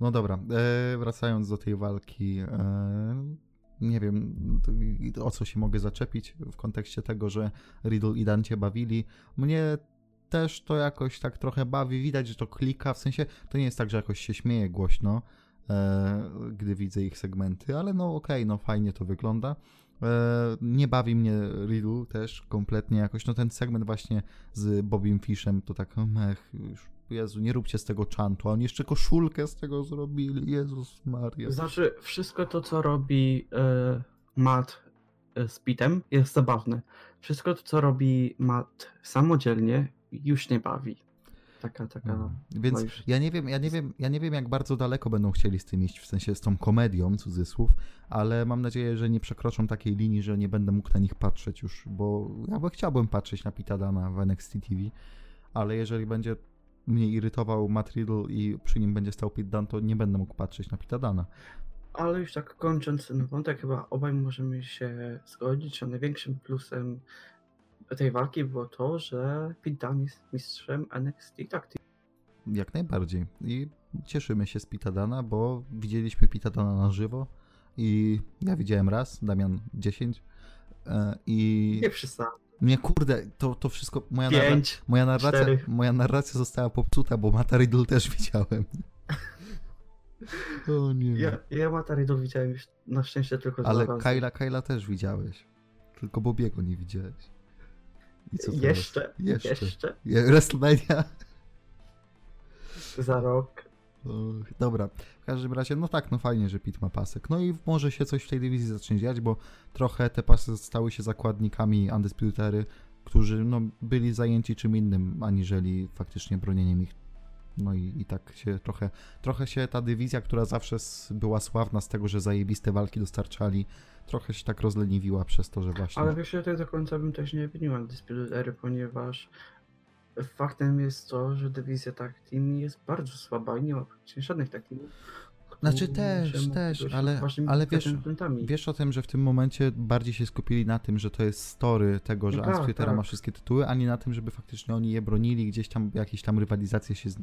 No dobra, e, wracając do tej walki. E, nie wiem, o co się mogę zaczepić w kontekście tego, że Riddle i Dante bawili. Mnie też to jakoś tak trochę bawi. Widać, że to klika. W sensie to nie jest tak, że jakoś się śmieje głośno, e, gdy widzę ich segmenty, ale no okej, no fajnie to wygląda. E, nie bawi mnie Riddle też kompletnie jakoś. No ten segment właśnie z Bobim Fishem to tak, mech, już, Jezu, nie róbcie z tego czantu. A oni jeszcze koszulkę z tego zrobili. Jezus Maria. Znaczy, wszystko to, co robi e, Matt e, z Pitem jest zabawne. Wszystko to, co robi Matt samodzielnie już nie bawi. Taka, taka... Mhm. Więc no już- ja nie wiem, ja nie wiem, ja nie wiem, jak bardzo daleko będą chcieli z tym iść, w sensie z tą komedią, cudzysłów, ale mam nadzieję, że nie przekroczą takiej linii, że nie będę mógł na nich patrzeć już, bo ja by chciałbym patrzeć na Pita Dana w NXT TV, ale jeżeli będzie mnie irytował Matt Riddle i przy nim będzie stał Pit Dan, to nie będę mógł patrzeć na Pita Dana. Ale już tak kończąc ten wątek, chyba obaj możemy się zgodzić, że największym plusem tej walki było to, że Pete Dunne jest mistrzem NXT Tag. Jak najbardziej. I cieszymy się z Pita Dana, bo widzieliśmy Pita Dana na żywo i ja widziałem raz, Damian 10 e, i... Nie przesadzam. Nie, kurde, to, to wszystko, moja, narra- Pięć. moja, narracja, cztery. moja narracja została popsuta, bo Mata Riddle też widziałem. O nie. Ja, ja Mataridol widziałem już na szczęście tylko Ale. Kyla, Kyla też widziałeś. Tylko Bobiego nie widziałeś. I co teraz? Jeszcze, Jeszcze. jeszcze, Je- WrestleMania? za rok. Och, Dobra, w każdym razie, no tak, no fajnie, że Pit ma pasek. No i może się coś w tej dywizji zacznie dziać, bo trochę te pasy stały się zakładnikami Undisputery, którzy no, byli zajęci czym innym, aniżeli faktycznie bronieniem ich. No i, i tak się trochę, trochę się ta dywizja, która zawsze była sławna z tego, że zajebiste walki dostarczali, trochę się tak rozleniwiła przez to, że właśnie... Ale wiesz, ja tak do końca bym też nie winił Undisputed Era, ponieważ faktem jest to, że dywizja Tag Team jest bardzo słaba i nie ma praktycznie żadnych teamów. Znaczy też, też, ale- ale wiesz-. Wiesz o tym, że w tym momencie bardziej się skupili na tym, że to jest story tego, że No tak, tak. ma wszystkie tytuły, a nie na tym, żeby faktycznie oni je bronili, gdzieś tam jakieś tam rywalizacje się z...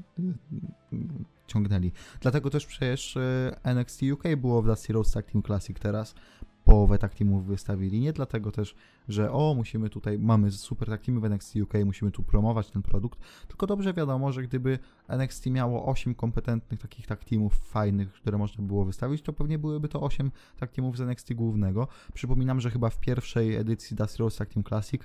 ciągnęli. Dlatego też przecież e, NXT UK było w Dusty Rhodes Tag Team Classic teraz połowę tak teamów wystawili. Nie dlatego też, że o, musimy tutaj, mamy super tak teamy w NXT UK, musimy tu promować ten produkt, tylko dobrze wiadomo, że gdyby NXT miało 8 kompetentnych takich tak teamów fajnych, które można było wystawić, to pewnie byłyby to 8 tak teamów z NXT głównego. Przypominam, że chyba w pierwszej edycji Dusty Rose Tag Team Classic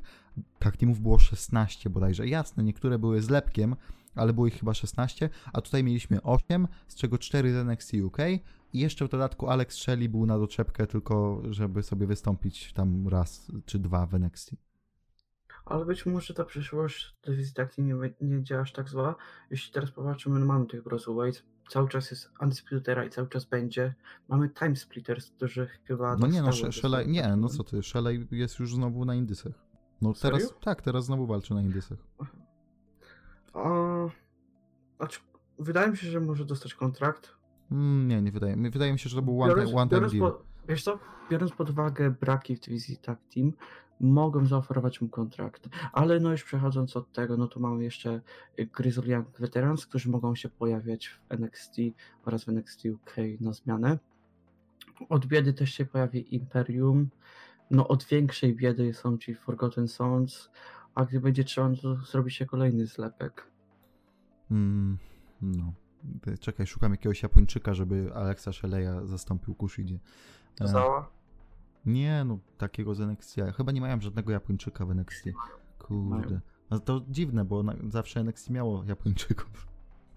tak teamów było 16 bodajże. Jasne, niektóre były zlepkiem, ale było ich chyba 16, a tutaj mieliśmy 8, z czego 4 z NXT UK i jeszcze w dodatku Alex Shelley był na doczepkę tylko, żeby sobie wystąpić tam raz czy dwa w NXT. Ale być może ta przyszłość dywizji tak nie, nie działa aż tak zła. Jeśli teraz popatrzymy, no mamy tych Brosoweight, cały czas jest Undisputed i cały czas będzie. Mamy Time Splitters, którzy chyba... No nie, no Shelley, nie, no co ty, Shelley jest już znowu na Indysach. No Serio? teraz, tak, teraz znowu walczy na Indysach. A, znaczy, wydaje mi się, że może dostać kontrakt. Mm, nie, nie wydaje mi Wydaje mi się, że to był one, Biorąc, one time biorąc, deal. po, wiesz co, biorąc pod uwagę braki w dywizji Tag Team, mogą zaoferować mu kontrakt. Ale no już przechodząc od tego, no to mamy jeszcze Grizzly Young Veterans, którzy mogą się pojawiać w NXT oraz w NXT UK na zmianę. Od biedy też się pojawi Imperium. No od większej biedy są ci Forgotten Sons, a gdy będzie trzeba, no to zrobi się kolejny zlepek. Mm, no. Czekaj, szukam jakiegoś Japończyka, żeby Alexa Shelley'a zastąpił Kushidzie. E, Zała? Nie, no takiego z NXT. Chyba nie mają żadnego Japończyka w NXT. Kurde. To dziwne, bo na, zawsze NXT miało Japończyków.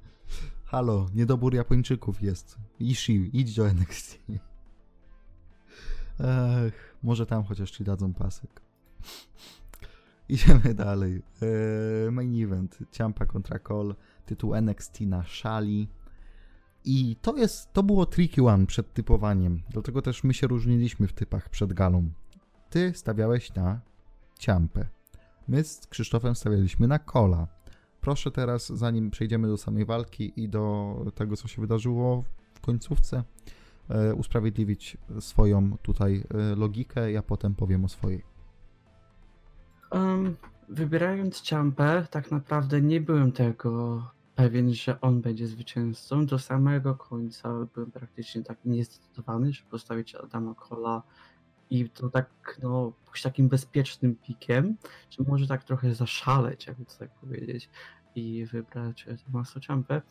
Halo, niedobór Japończyków jest. Ishii, idź do NXT. Ech, może tam chociaż ci dadzą pasek. Idziemy dalej. Eee, main event. Ciampa kontra Cole. Tytuł NXT na szali. I to jest, to było tricky one przed typowaniem. Dlatego też my się różniliśmy w typach przed galą. Ty stawiałeś na Ciampę. My z Krzysztofem stawialiśmy na Kola. Proszę teraz, zanim przejdziemy do samej walki i do tego, co się wydarzyło w końcówce, e, usprawiedliwić swoją tutaj e, logikę, ja potem powiem o swojej. Um, wybierając Ciampę, tak naprawdę nie byłem tego pewien, że on będzie zwycięzcą. Do samego końca byłem praktycznie tak niezdecydowany, żeby postawić Adama Cola i to tak, no, pójść takim bezpiecznym pikiem, że może tak trochę zaszaleć, jakby to tak powiedzieć, i wybrać Tomaso Ciampę.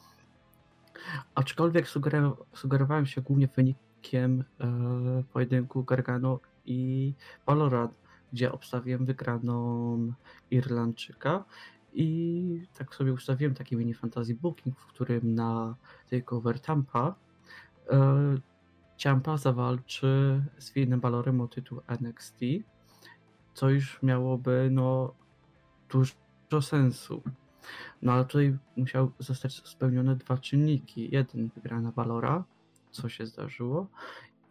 Aczkolwiek sugerow- sugerowałem się głównie wynikiem e, pojedynku Gargano i Valorant, gdzie obstawiłem wygraną Irlandczyka i tak sobie ustawiłem taki mini fantasy booking, w którym na takeover Tampa e, Ciampa zawalczy z Finem Balorem o tytuł NXT, co już miałoby no dużo sensu. No ale tutaj musiał zostać spełnione dwa czynniki. Jeden wygrana Balora, co się zdarzyło,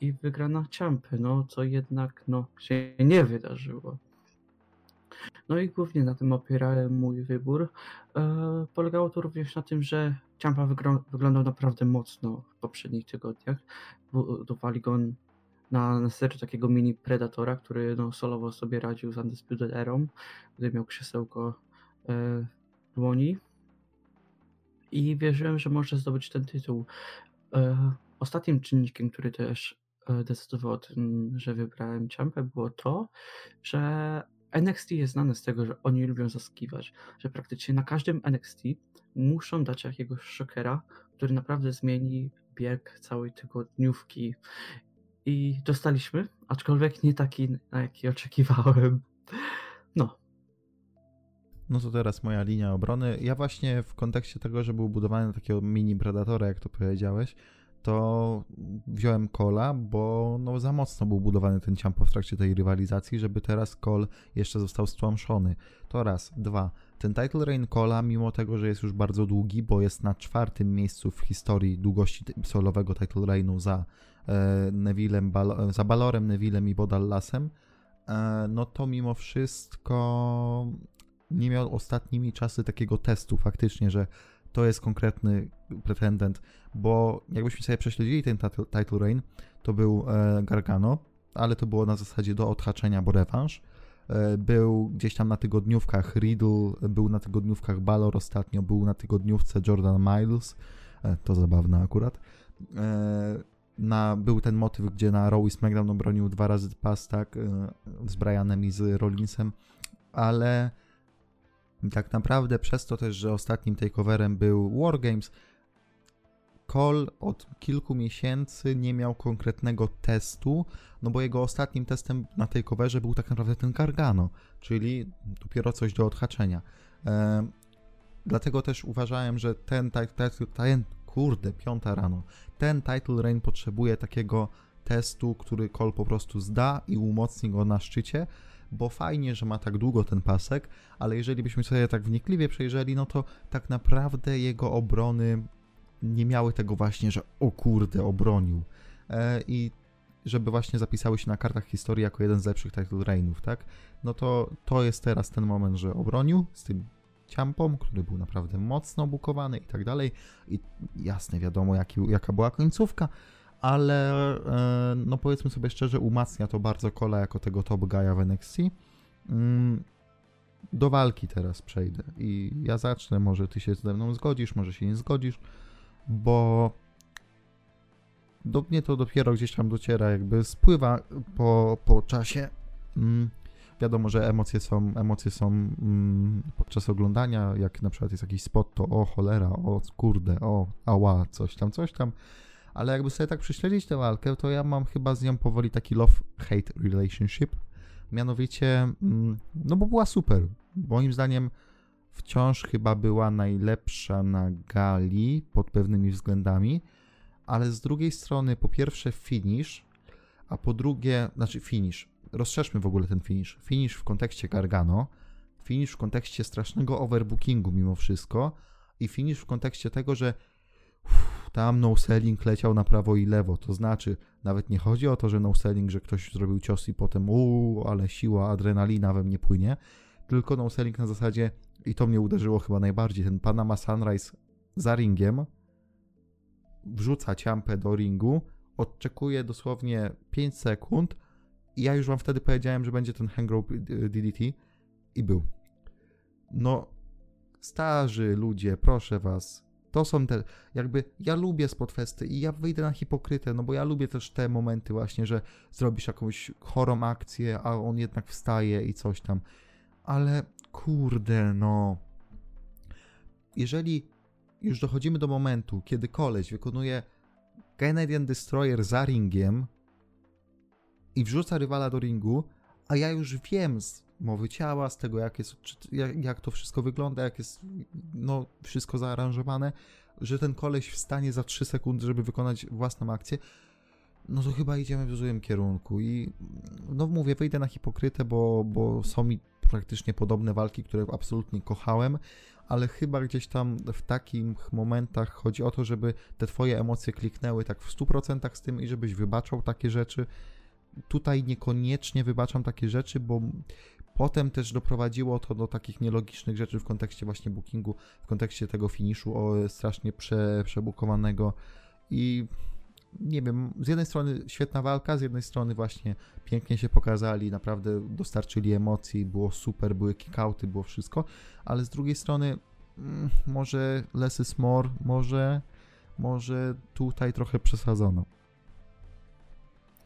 i wygrana Ciampy, no co jednak no, się nie wydarzyło. No i głównie na tym opierałem mój wybór. E, polegało to również na tym, że Ciampa wyglądał naprawdę mocno w poprzednich tygodniach. Budowali go na, na serio takiego mini Predatora, który no, solowo sobie radził z Undisputed Erą, gdy miał krzesełko e, w dłoni. I wierzyłem, że może zdobyć ten tytuł. E, ostatnim czynnikiem, który też e, decydował o tym, że wybrałem Ciampę, było to, że NXT jest znane z tego, że oni lubią zaskiwać, że praktycznie na każdym NXT muszą dać jakiegoś szokera, który naprawdę zmieni bieg całej tygodniówki. I dostaliśmy, aczkolwiek nie taki, na jaki oczekiwałem. No, No to teraz moja linia obrony. Ja właśnie w kontekście tego, że był budowany takiego mini predatora, jak to powiedziałeś, to wziąłem Cola, bo no za mocno był budowany ten ciampo w trakcie tej rywalizacji, żeby teraz Cole jeszcze został stłamszony. To raz. Dwa. Ten title reign Cola, mimo tego, że jest już bardzo długi, bo jest na czwartym miejscu w historii długości solowego title reignu za e, Nevillem, Bal- za Balorem, Nevillem i Bodallasem, e, no to mimo wszystko nie miał ostatnimi czasy takiego testu faktycznie, że to jest konkretny pretendent, bo jakbyśmy sobie prześledzili ten title, reign, to był e, Gargano, ale to było na zasadzie do odhaczenia, bo rewanż. E, był gdzieś tam na tygodniówkach Riddle, był na tygodniówkach Balor ostatnio, był na tygodniówce Jordan Miles, e, to zabawne akurat. Na, był ten motyw, gdzie na Raw i SmackDown obronił dwa razy pas, tak, z Brianem i z Rollinsem, ale tak naprawdę przez to też, że ostatnim takeoverem był Wargames, Cole od kilku miesięcy nie miał konkretnego testu, no bo jego ostatnim testem na takeoverze był tak naprawdę ten Gargano, czyli dopiero coś do odhaczenia. Dlatego też uważałem, że ten, ten, kurde, piąta rano, ten title reign potrzebuje takiego testu, który Cole po prostu zda i umocni go na szczycie, bo fajnie, że ma tak długo ten pasek, ale jeżeli byśmy sobie tak wnikliwie przejrzeli, no to tak naprawdę jego obrony nie miały tego właśnie, że o kurde, obronił. E, I żeby właśnie zapisały się na kartach historii jako jeden z lepszych title reignów, tak? No to to jest teraz ten moment, że obronił z tym ciampą, który był naprawdę mocno bukowany i tak dalej. I jasne, wiadomo, jaki, jaka była końcówka, ale e, no powiedzmy sobie szczerze, umacnia to bardzo Kola jako tego top guy'a w NXT. Mm, do walki teraz przejdę i ja zacznę, może ty się ze mną zgodzisz, może się nie zgodzisz, bo do mnie to dopiero gdzieś tam dociera, jakby spływa po, po czasie. Mm, wiadomo, że emocje są, emocje są mm, podczas oglądania, jak na przykład jest jakiś spot, to o cholera, o kurde, o ała, coś tam, coś tam ale jakby sobie tak prześledzić tę walkę, to ja mam chyba z nią powoli taki love-hate relationship. Mianowicie, mm, no bo była super. Moim zdaniem wciąż chyba była najlepsza na gali pod pewnymi względami, ale z drugiej strony, po pierwsze, finish, a po drugie, znaczy finish. Rozszerzmy w ogóle ten finish. Finish w kontekście Gargano, finish w kontekście strasznego overbookingu mimo wszystko i finish w kontekście tego, że uff, tam no selling leciał na prawo i lewo. To znaczy, nawet nie chodzi o to, że no selling, że ktoś zrobił cios i potem uuu, ale siła, adrenalina we mnie płynie, tylko no selling na zasadzie i to mnie uderzyło chyba najbardziej, ten Panama Sunrise za ringiem wrzuca ciampę do ringu, odczekuje dosłownie 5 sekund i ja już wam wtedy powiedziałem, że będzie ten hang rope DDT i był. No, starzy ludzie, proszę was, to są te, jakby, ja lubię spotfesty i ja wyjdę na hipokrytę, no bo ja lubię też te momenty właśnie, że zrobisz jakąś chorą akcję, a on jednak wstaje i coś tam. Ale kurde, no. Jeżeli już dochodzimy do momentu, kiedy koleś wykonuje Canadian Destroyer za ringiem i wrzuca rywala do ringu, a ja już wiem mowy ciała, z tego jak, jest, jak, jak to wszystko wygląda, jak jest no, wszystko zaaranżowane, że ten koleś wstanie za 3 sekundy, żeby wykonać własną akcję, no to chyba idziemy w złym kierunku i no mówię, wyjdę na hipokrytę, bo, bo są mi praktycznie podobne walki, które absolutnie kochałem, ale chyba gdzieś tam w takich momentach chodzi o to, żeby te twoje emocje kliknęły tak w 100% z tym i żebyś wybaczał takie rzeczy. Tutaj niekoniecznie wybaczam takie rzeczy, bo potem też doprowadziło to do takich nielogicznych rzeczy w kontekście właśnie bookingu, w kontekście tego finiszu o, strasznie prze, przebukowanego i nie wiem, z jednej strony świetna walka, z jednej strony właśnie pięknie się pokazali, naprawdę dostarczyli emocji, było super, były kickouty, było wszystko, ale z drugiej strony mm, może less is more, może, może tutaj trochę przesadzono.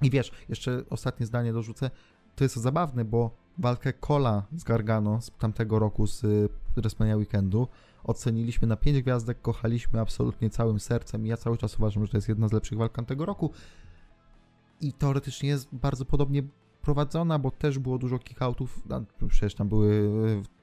I wiesz, jeszcze ostatnie zdanie dorzucę, to jest zabawne, bo walkę Cola z Gargano z tamtego roku z WrestleMania Weekendu. Oceniliśmy na 5 gwiazdek, kochaliśmy absolutnie całym sercem i ja cały czas uważam, że to jest jedna z lepszych walk tego roku. I teoretycznie jest bardzo podobnie prowadzona, bo też było dużo kickoutów, przecież tam były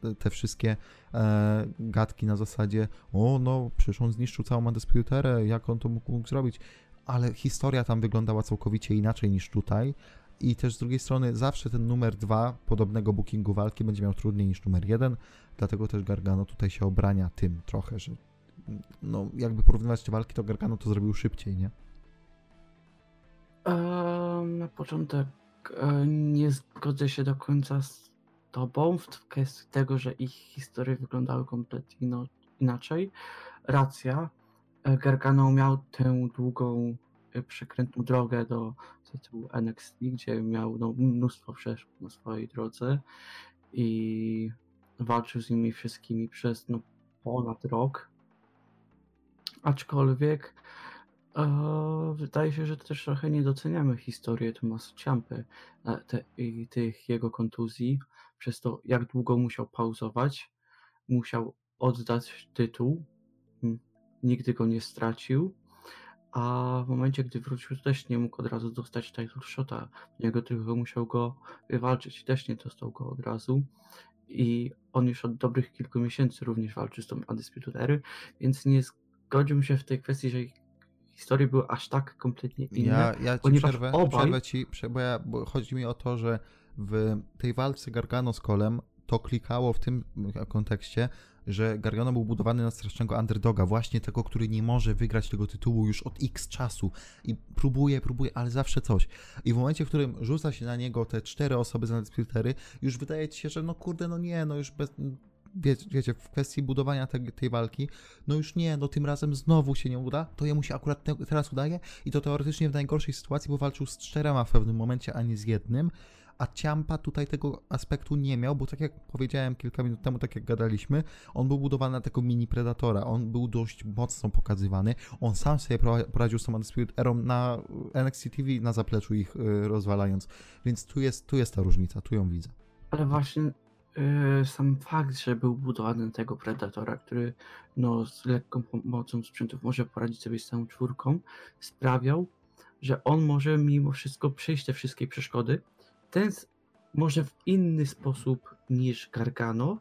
e, te wszystkie e, gadki na zasadzie o no, przecież on zniszczył całą Undisputerę, jak on to mógł, mógł zrobić, ale historia tam wyglądała całkowicie inaczej niż tutaj, i też z drugiej strony zawsze ten numer dwa podobnego bookingu walki będzie miał trudniej niż numer jeden, dlatego też Gargano tutaj się obrania tym trochę, że no jakby porównywać te walki, to Gargano to zrobił szybciej, nie? Na początek e, nie zgodzę się do końca z tobą w kwestii tego, że ich historie wyglądały kompletnie inaczej. Racja. E, Gargano miał tę długą, e, przekrętną drogę do tytułu NXT, gdzie miał no, mnóstwo przeszkód na swojej drodze i walczył z nimi wszystkimi przez no, ponad rok. Aczkolwiek Eee, wydaje się, że też trochę nie doceniamy historię Tomasa Ciampy e, te, i tych jego kontuzji, przez to jak długo musiał pauzować, musiał oddać tytuł, nigdy go nie stracił, a w momencie, gdy wrócił, też nie mógł od razu dostać title shota, niego tylko musiał go wywalczyć i też nie dostał go od razu i on już od dobrych kilku miesięcy również walczy z tą Undisputed więc nie zgodził się w tej kwestii, że ich historie były aż tak kompletnie inne. Ja, ja ci przerwę, obaj- przerwę ci, bo, ja, bo chodzi mi o to, że w tej walce Gargano z Kolem to klikało w tym kontekście, że Gargano był budowany na strasznego underdoga, właśnie tego, który nie może wygrać tego tytułu już od x czasu. I próbuje, próbuje, ale zawsze coś. I w momencie, w którym rzuca się na niego te cztery osoby z Undisputery, już wydaje ci się, że no kurde, no nie, no już bez... Wie, wiecie, w kwestii budowania tej, tej walki, no już nie, no tym razem znowu się nie uda, to jemu się akurat te, teraz udaje i to teoretycznie w najgorszej sytuacji, bo walczył z czterema w pewnym momencie, a nie z jednym, a Ciampa tutaj tego aspektu nie miał, bo tak jak powiedziałem kilka minut temu, tak jak gadaliśmy, on był budowany na tego mini Predatora, on był dość mocno pokazywany, on sam sobie poradził z tą Undisputed Erą na NXT TV, na zapleczu ich y, rozwalając, więc tu jest, tu jest ta różnica, tu ją widzę. Ale właśnie yy, sam fakt, że był budowany tego Predatora, który no, z lekką pomocą sprzętów może poradzić sobie z całą czwórką, sprawiał, że on może mimo wszystko przejść te wszystkie przeszkody. Ten może w inny sposób niż Gargano,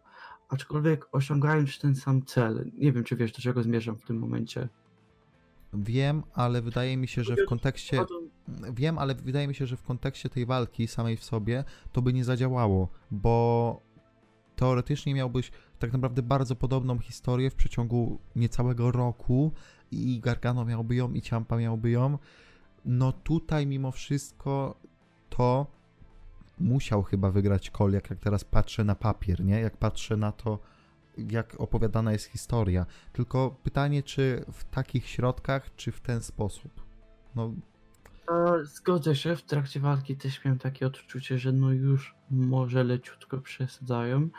aczkolwiek osiągając ten sam cel. Nie wiem, czy wiesz, do czego zmierzam w tym momencie. Wiem, ale wydaje mi się, że w kontekście Wiem, ale wydaje mi się, że w kontekście tej walki samej w sobie to by nie zadziałało, bo teoretycznie miałbyś tak naprawdę bardzo podobną historię w przeciągu niecałego roku i Gargano miałby ją i Ciampa miałby ją. No tutaj mimo wszystko to musiał chyba wygrać Cole, jak, teraz patrzę na papier, nie? Jak patrzę na to, jak opowiadana jest historia. Tylko pytanie, czy w takich środkach, czy w ten sposób? No, Zgodzę się, w trakcie walki też miałem takie odczucie, że no już może leciutko przesadzają,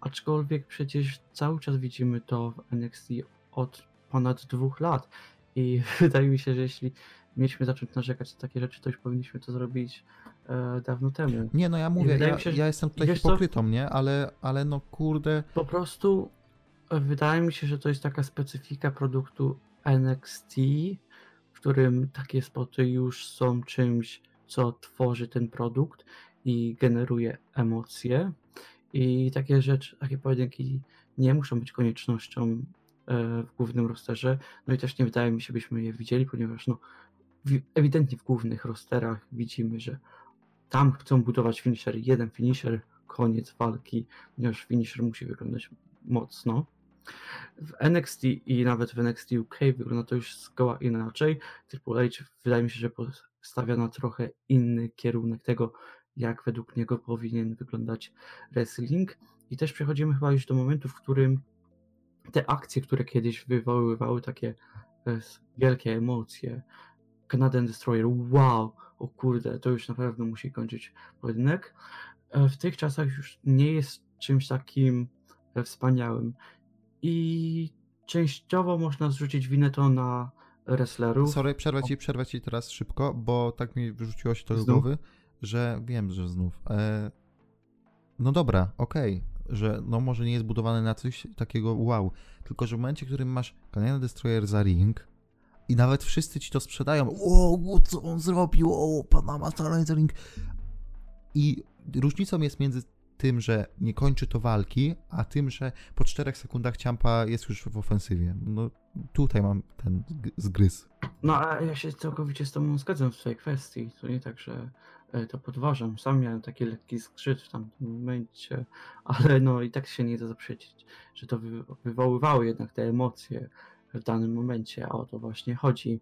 aczkolwiek przecież cały czas widzimy to w NXT od ponad dwóch lat i wydaje mi się, że jeśli mieliśmy zacząć narzekać na takie rzeczy, to już powinniśmy to zrobić dawno temu. Nie, no ja mówię, ja, się, ja jestem tutaj co? hipokrytą, nie? Ale, ale no kurde, Po prostu e, wydaje mi się, że to jest taka specyfika produktu NXT, w którym takie spoty już są czymś, co tworzy ten produkt i generuje emocje. I takie rzeczy, takie pojedynki nie muszą być koniecznością e, w głównym rosterze. No i też nie wydaje mi się, byśmy je widzieli, ponieważ no, ewidentnie w głównych rosterach widzimy, że tam chcą budować finisher, jeden finisher, koniec walki, ponieważ finisher musi wyglądać mocno. W NXT i nawet w NXT UK wygląda to już zgoła inaczej. Triple H wydaje mi się, że postawia na trochę inny kierunek tego, jak według niego powinien wyglądać wrestling. I też przechodzimy chyba już do momentu, w którym te akcje, które kiedyś wywoływały takie e, wielkie emocje, Canadian Destroyer, wow, o kurde, to już na pewno musi kończyć pojedynek. E, W tych czasach już nie jest czymś takim e, wspaniałym. I częściowo można zrzucić winę to na wrestlerów. sorry, przerwę ci, przerwę ci teraz szybko, bo tak mi wyrzuciło się to do głowy, że wiem, że znów. E, no dobra, okej, że no może nie jest budowany na coś takiego wow, tylko że w momencie, w którym masz Canadian Destroyer za ring i nawet wszyscy ci to sprzedają, o, co on zrobił, o, Panama ring i różnicą jest między tym, że nie kończy to walki, a tym, że po czterech sekundach Ciampa jest już w ofensywie. No tutaj mam ten zg- zgryz. No a ja się całkowicie z Tobą zgadzam w tej kwestii. To nie tak, że e, to podważam. Sam miałem taki lekki skrzyt w tamtym momencie, ale no i tak się nie da zaprzeczyć, że to wy, wywoływało jednak te emocje w danym momencie, a o to właśnie chodzi.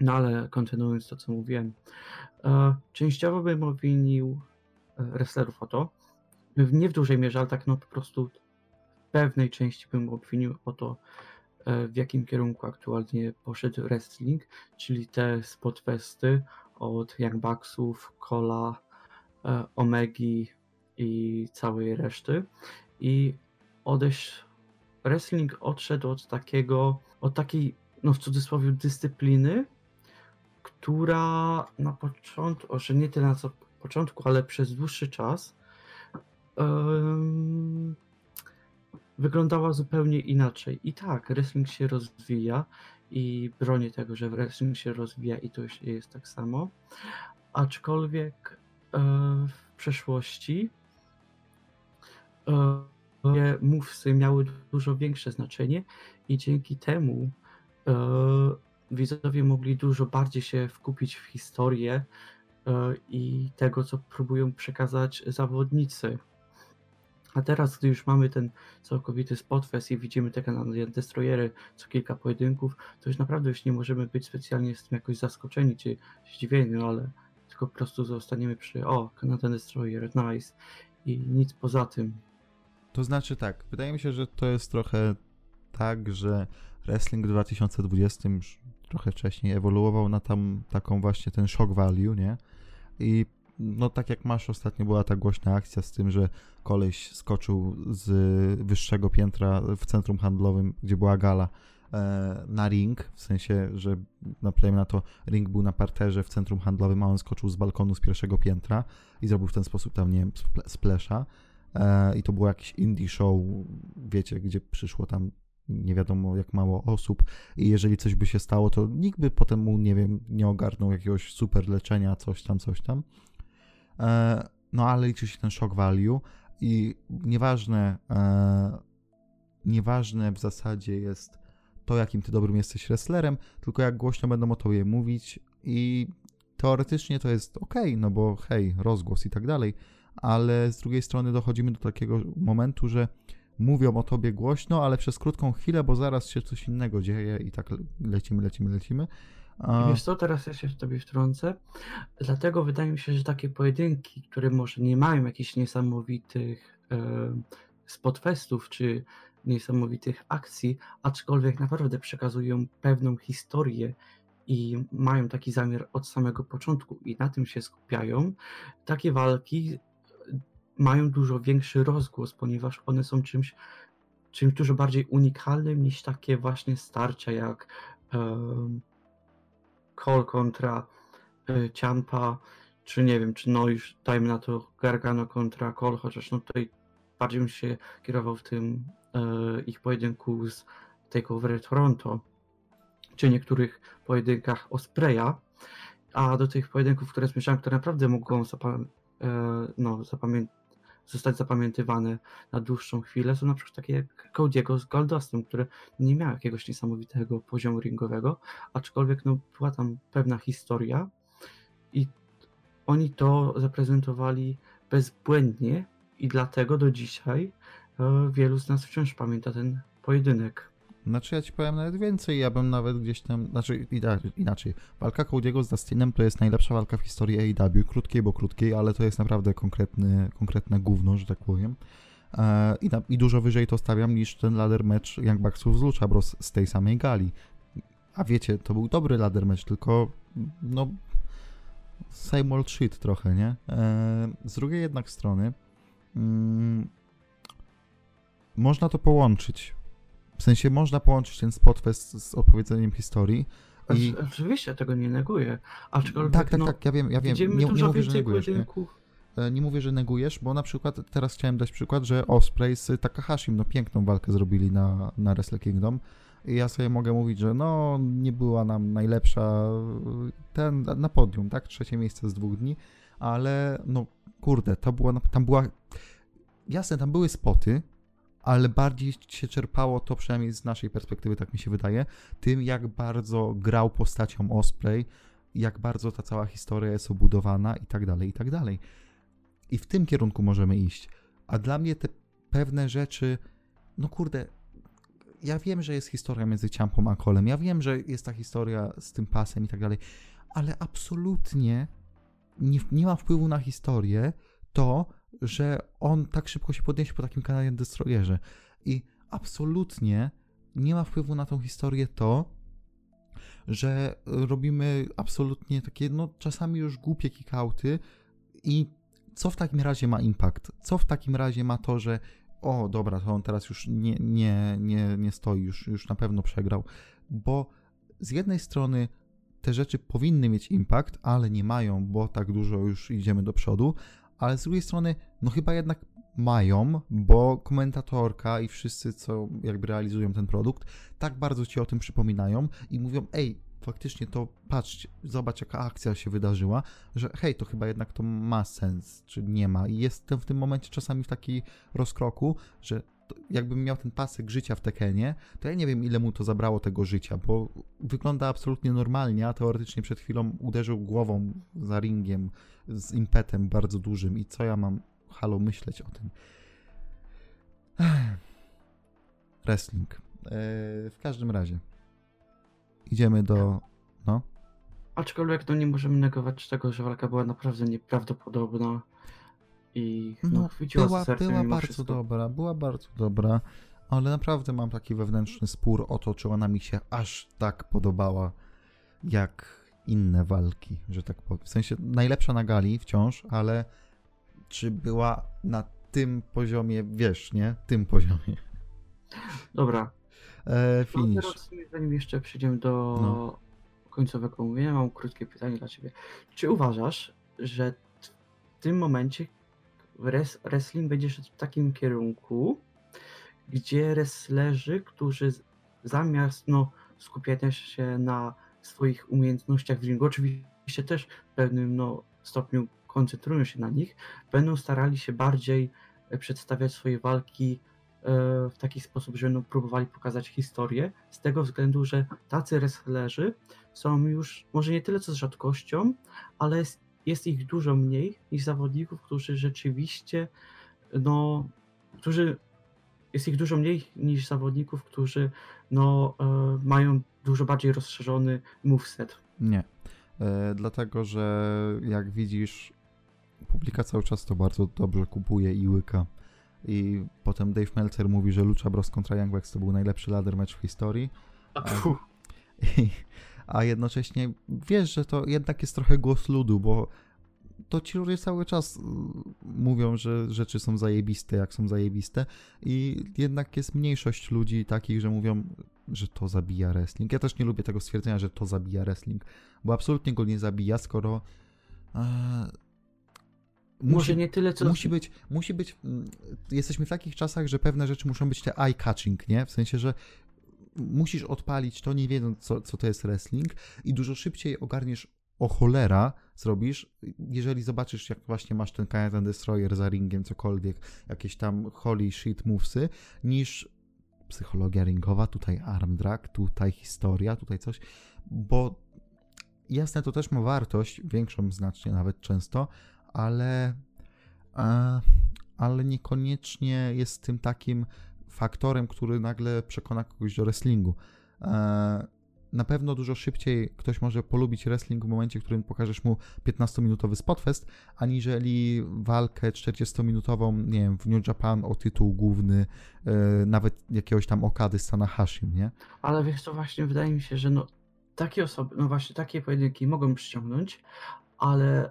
No ale kontynuując to, co mówiłem, e, częściowo bym obwinił e, wrestlerów o to, nie w dużej mierze, ale tak no po prostu w pewnej części bym obwinił o to, e, w jakim kierunku aktualnie poszedł wrestling, czyli te spotfesty od Young Bucksów, Cola, e, Omegi i całej reszty. I odejść, wrestling odszedł od takiego, od takiej no w cudzysłowie, dyscypliny, która na początku, że nie tyle na co początku, ale przez dłuższy czas wyglądała zupełnie inaczej. I tak, wrestling się rozwija i bronię tego, że wrestling się rozwija i to jest tak samo. Aczkolwiek e, w przeszłości e, mówcy miały dużo większe znaczenie i dzięki temu e, widzowie mogli dużo bardziej się wkupić w historię i tego, co próbują przekazać zawodnicy. A teraz, gdy już mamy ten całkowity spotfest i widzimy te kanady destroyery co kilka pojedynków, to już naprawdę już nie możemy być specjalnie z tym jakoś zaskoczeni czy zdziwieni, no ale tylko po prostu zostaniemy przy o, Canadian Destroyer, nice i nic poza tym. To znaczy tak, wydaje mi się, że to jest trochę tak, że wrestling w 2020 już trochę wcześniej ewoluował na tam taką właśnie ten shock value, nie? I no tak jak masz, ostatnio była ta głośna akcja z tym, że koleś skoczył z wyższego piętra w centrum handlowym, gdzie była gala, e, na ring, w sensie, że naplejmy na to, ring był na parterze w centrum handlowym, a on skoczył z balkonu z pierwszego piętra i zrobił w ten sposób tam, nie wiem, splesza. E, I to było jakiś indie show, wiecie, gdzie przyszło tam nie wiadomo jak mało osób i jeżeli coś by się stało, to nikt by potem mu, nie wiem, nie ogarnął jakiegoś super leczenia, coś tam, coś tam. E, no ale liczy się ten shock value i nieważne, e, nieważne w zasadzie jest to, jakim ty dobrym jesteś wrestlerem, tylko jak głośno będą o tobie mówić i teoretycznie to jest ok, no bo hej, rozgłos i tak dalej, ale z drugiej strony dochodzimy do takiego momentu, że mówią o tobie głośno, ale przez krótką chwilę, bo zaraz się coś innego dzieje i tak lecimy, lecimy, lecimy. A... Wiesz co, teraz ja się w tobie wtrącę. Dlatego wydaje mi się, że takie pojedynki, które może nie mają jakichś niesamowitych e, spotfestów czy niesamowitych akcji, aczkolwiek naprawdę przekazują pewną historię i mają taki zamiar od samego początku i na tym się skupiają, takie walki mają dużo większy rozgłos, ponieważ one są czymś, czymś dużo bardziej unikalnym niż takie właśnie starcia jak um, Cole kontra y, Ciampa, czy nie wiem, czy no już dajmy na to Gargano kontra Cole, chociaż no tutaj bardziej bym się kierował w tym y, ich pojedynku z TakeOver Toronto, czy niektórych pojedynkach Ospreya, a do tych pojedynków, które słyszałem, które naprawdę mogą zapam- y, no, zapamiętać zostać zapamiętywane na dłuższą chwilę, są na przykład takie jak Cody'ego z Goldustem, które nie miały jakiegoś niesamowitego poziomu ringowego, aczkolwiek no, była tam pewna historia i oni to zaprezentowali bezbłędnie i dlatego do dzisiaj e, wielu z nas wciąż pamięta ten pojedynek. Znaczy ja ci powiem nawet więcej, ja bym nawet gdzieś tam, znaczy inaczej, walka Cody'ego z Dustinem to jest najlepsza walka w historii AEW, krótkiej, bo krótkiej, ale to jest naprawdę konkretny, konkretne gówno, że tak powiem. E, I, na, I dużo wyżej to stawiam niż ten ladder match Young Bucksów z Lucha Bros z tej samej gali. A wiecie, to był dobry ladder match, tylko no same old shit trochę, nie? E, z drugiej jednak strony mm, można to połączyć w sensie można połączyć ten spotfest z opowiedzeniem historii. I... Oczywiście, tego nie neguję. Aczkolwiek, tak, tak, no, tak, ja wiem, ja wiem. Nie, nie mówię, że negujesz. Nie? E, nie mówię, że negujesz, bo na przykład teraz chciałem dać przykład, że Osprey z Takahashim no piękną walkę zrobili na, na Wrestle Kingdom. I ja sobie mogę mówić, że no nie była nam najlepsza ten na podium, tak? Trzecie miejsce z dwóch dni, ale no kurde, to była, tam była jasne, tam były spoty, ale bardziej się czerpało to, przynajmniej z naszej perspektywy, tak mi się wydaje, tym jak bardzo grał postacią Osprey, jak bardzo ta cała historia jest obudowana i tak dalej, i tak dalej. I w tym kierunku możemy iść. A dla mnie te pewne rzeczy, no kurde, ja wiem, że jest historia między Ciampą a Kolem, ja wiem, że jest ta historia z tym pasem i tak dalej, ale absolutnie nie, nie ma wpływu na historię to, że on tak szybko się podniesie po takim kanale Destroyerze. I absolutnie nie ma wpływu na tą historię to, że robimy absolutnie takie, no czasami już głupie kikauty i co w takim razie ma impact? Co w takim razie ma to, że o dobra, to on teraz już nie, nie, nie, nie stoi, już, już na pewno przegrał, bo z jednej strony te rzeczy powinny mieć impact, ale nie mają, bo tak dużo już idziemy do przodu, ale z drugiej strony, no chyba jednak mają, bo komentatorka i wszyscy, co jakby realizują ten produkt, tak bardzo ci o tym przypominają i mówią, ej, faktycznie to patrzcie, zobacz jaka akcja się wydarzyła, że hej, to chyba jednak to ma sens, czy nie ma. I jestem w tym momencie czasami w takiej rozkroku, że jakbym miał ten pasek życia w Tekenie, to ja nie wiem ile mu to zabrało tego życia, bo wygląda absolutnie normalnie, a teoretycznie przed chwilą uderzył głową za ringiem z impetem bardzo dużym i co ja mam halo myśleć o tym. Wrestling. E, w każdym razie. Idziemy do. No. Aczkolwiek no nie możemy negować tego, że walka była naprawdę nieprawdopodobna i no, No, była, była bardzo wszystko. dobra, była bardzo dobra, ale naprawdę mam taki wewnętrzny spór o to, czy ona mi się aż tak podobała jak inne walki, że tak powiem. W sensie najlepsza na gali wciąż, ale czy była na tym poziomie, wiesz, nie? Tym poziomie. Dobra, E, no finish. teraz zanim jeszcze przejdziemy do No. końcowego mówienia, mam krótkie pytanie dla Ciebie. Czy uważasz, że w tym momencie wres- wrestling będzie szedł w takim kierunku, gdzie wrestlerzy, którzy zamiast no, skupiania się na swoich umiejętnościach w ringu, oczywiście też w pewnym no, stopniu koncentrują się na nich, będą starali się bardziej e, przedstawiać swoje walki e, w taki sposób, że będą próbowali pokazać historię, z tego względu, że tacy wrestlerzy są już może nie tyle co z rzadkością, ale jest, jest ich dużo mniej niż zawodników, którzy rzeczywiście, no, którzy jest ich dużo mniej niż zawodników, którzy no, e, mają dużo bardziej rozszerzony moveset. Nie. E, dlatego, że jak widzisz, publika cały czas to bardzo dobrze kupuje i łyka. I potem Dave Meltzer mówi, że Lucha Bros kontra Young Bucks to był najlepszy ladder match w historii. A, pfu, I, a jednocześnie wiesz, że to jednak jest trochę głos ludu, bo to ci ludzie cały czas y, mówią, że rzeczy są zajebiste, jak są zajebiste i jednak jest mniejszość ludzi takich, że mówią, że to zabija wrestling. Ja też nie lubię tego stwierdzenia, że to zabija wrestling, bo absolutnie go nie zabija, skoro e, może nie tyle co... musi być, musi być, mm, jesteśmy w takich czasach, że pewne rzeczy muszą być te eye-catching, nie? W sensie, że musisz odpalić to, nie wiedząc, co, co to jest wrestling i dużo szybciej ogarniesz o cholera zrobisz, jeżeli zobaczysz, jak właśnie masz ten Canadian Destroyer za ringiem, cokolwiek, jakieś tam holy shit movesy, niż psychologia ringowa, tutaj arm drag, tutaj historia, tutaj coś, bo jasne, to też ma wartość, większą znacznie nawet często, ale, e, ale niekoniecznie jest tym takim faktorem, który nagle przekona kogoś do wrestlingu. E, na pewno dużo szybciej ktoś może polubić wrestling w momencie, w którym pokażesz mu 15-minutowy spotfest, aniżeli walkę 40-minutową, nie wiem, w New Japan o tytuł główny, e, nawet jakiegoś tam Okady z Tanahashim, nie? Ale wiesz co, właśnie wydaje mi się, że no takie osoby, no właśnie takie pojedynki mogą przyciągnąć, ale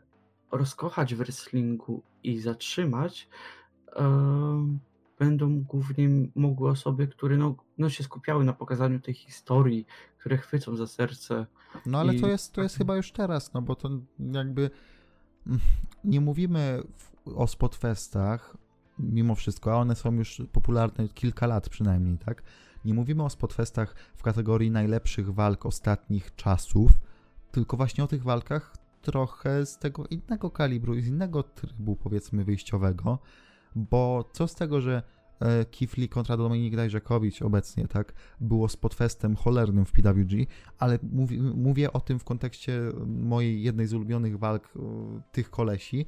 rozkochać w wrestlingu i zatrzymać em, będą głównie mogły osoby, które no, no się skupiały na pokazaniu tej historii, które chwycą za serce. No ale I- to jest, to jest chyba już teraz, no bo to jakby mm, nie mówimy o spotfestach mimo wszystko, a one są już popularne kilka lat przynajmniej, tak? Nie mówimy o spotfestach w kategorii najlepszych walk ostatnich czasów, tylko właśnie o tych walkach trochę z tego innego kalibru i z innego trybu powiedzmy wyjściowego, bo co z tego, że e, Lee kontra Dominik Dajrzakowicz obecnie, tak, było spotfestem cholernym w PWG, ale mówi, mówię o tym w kontekście mojej jednej z ulubionych walk e, tych kolesi.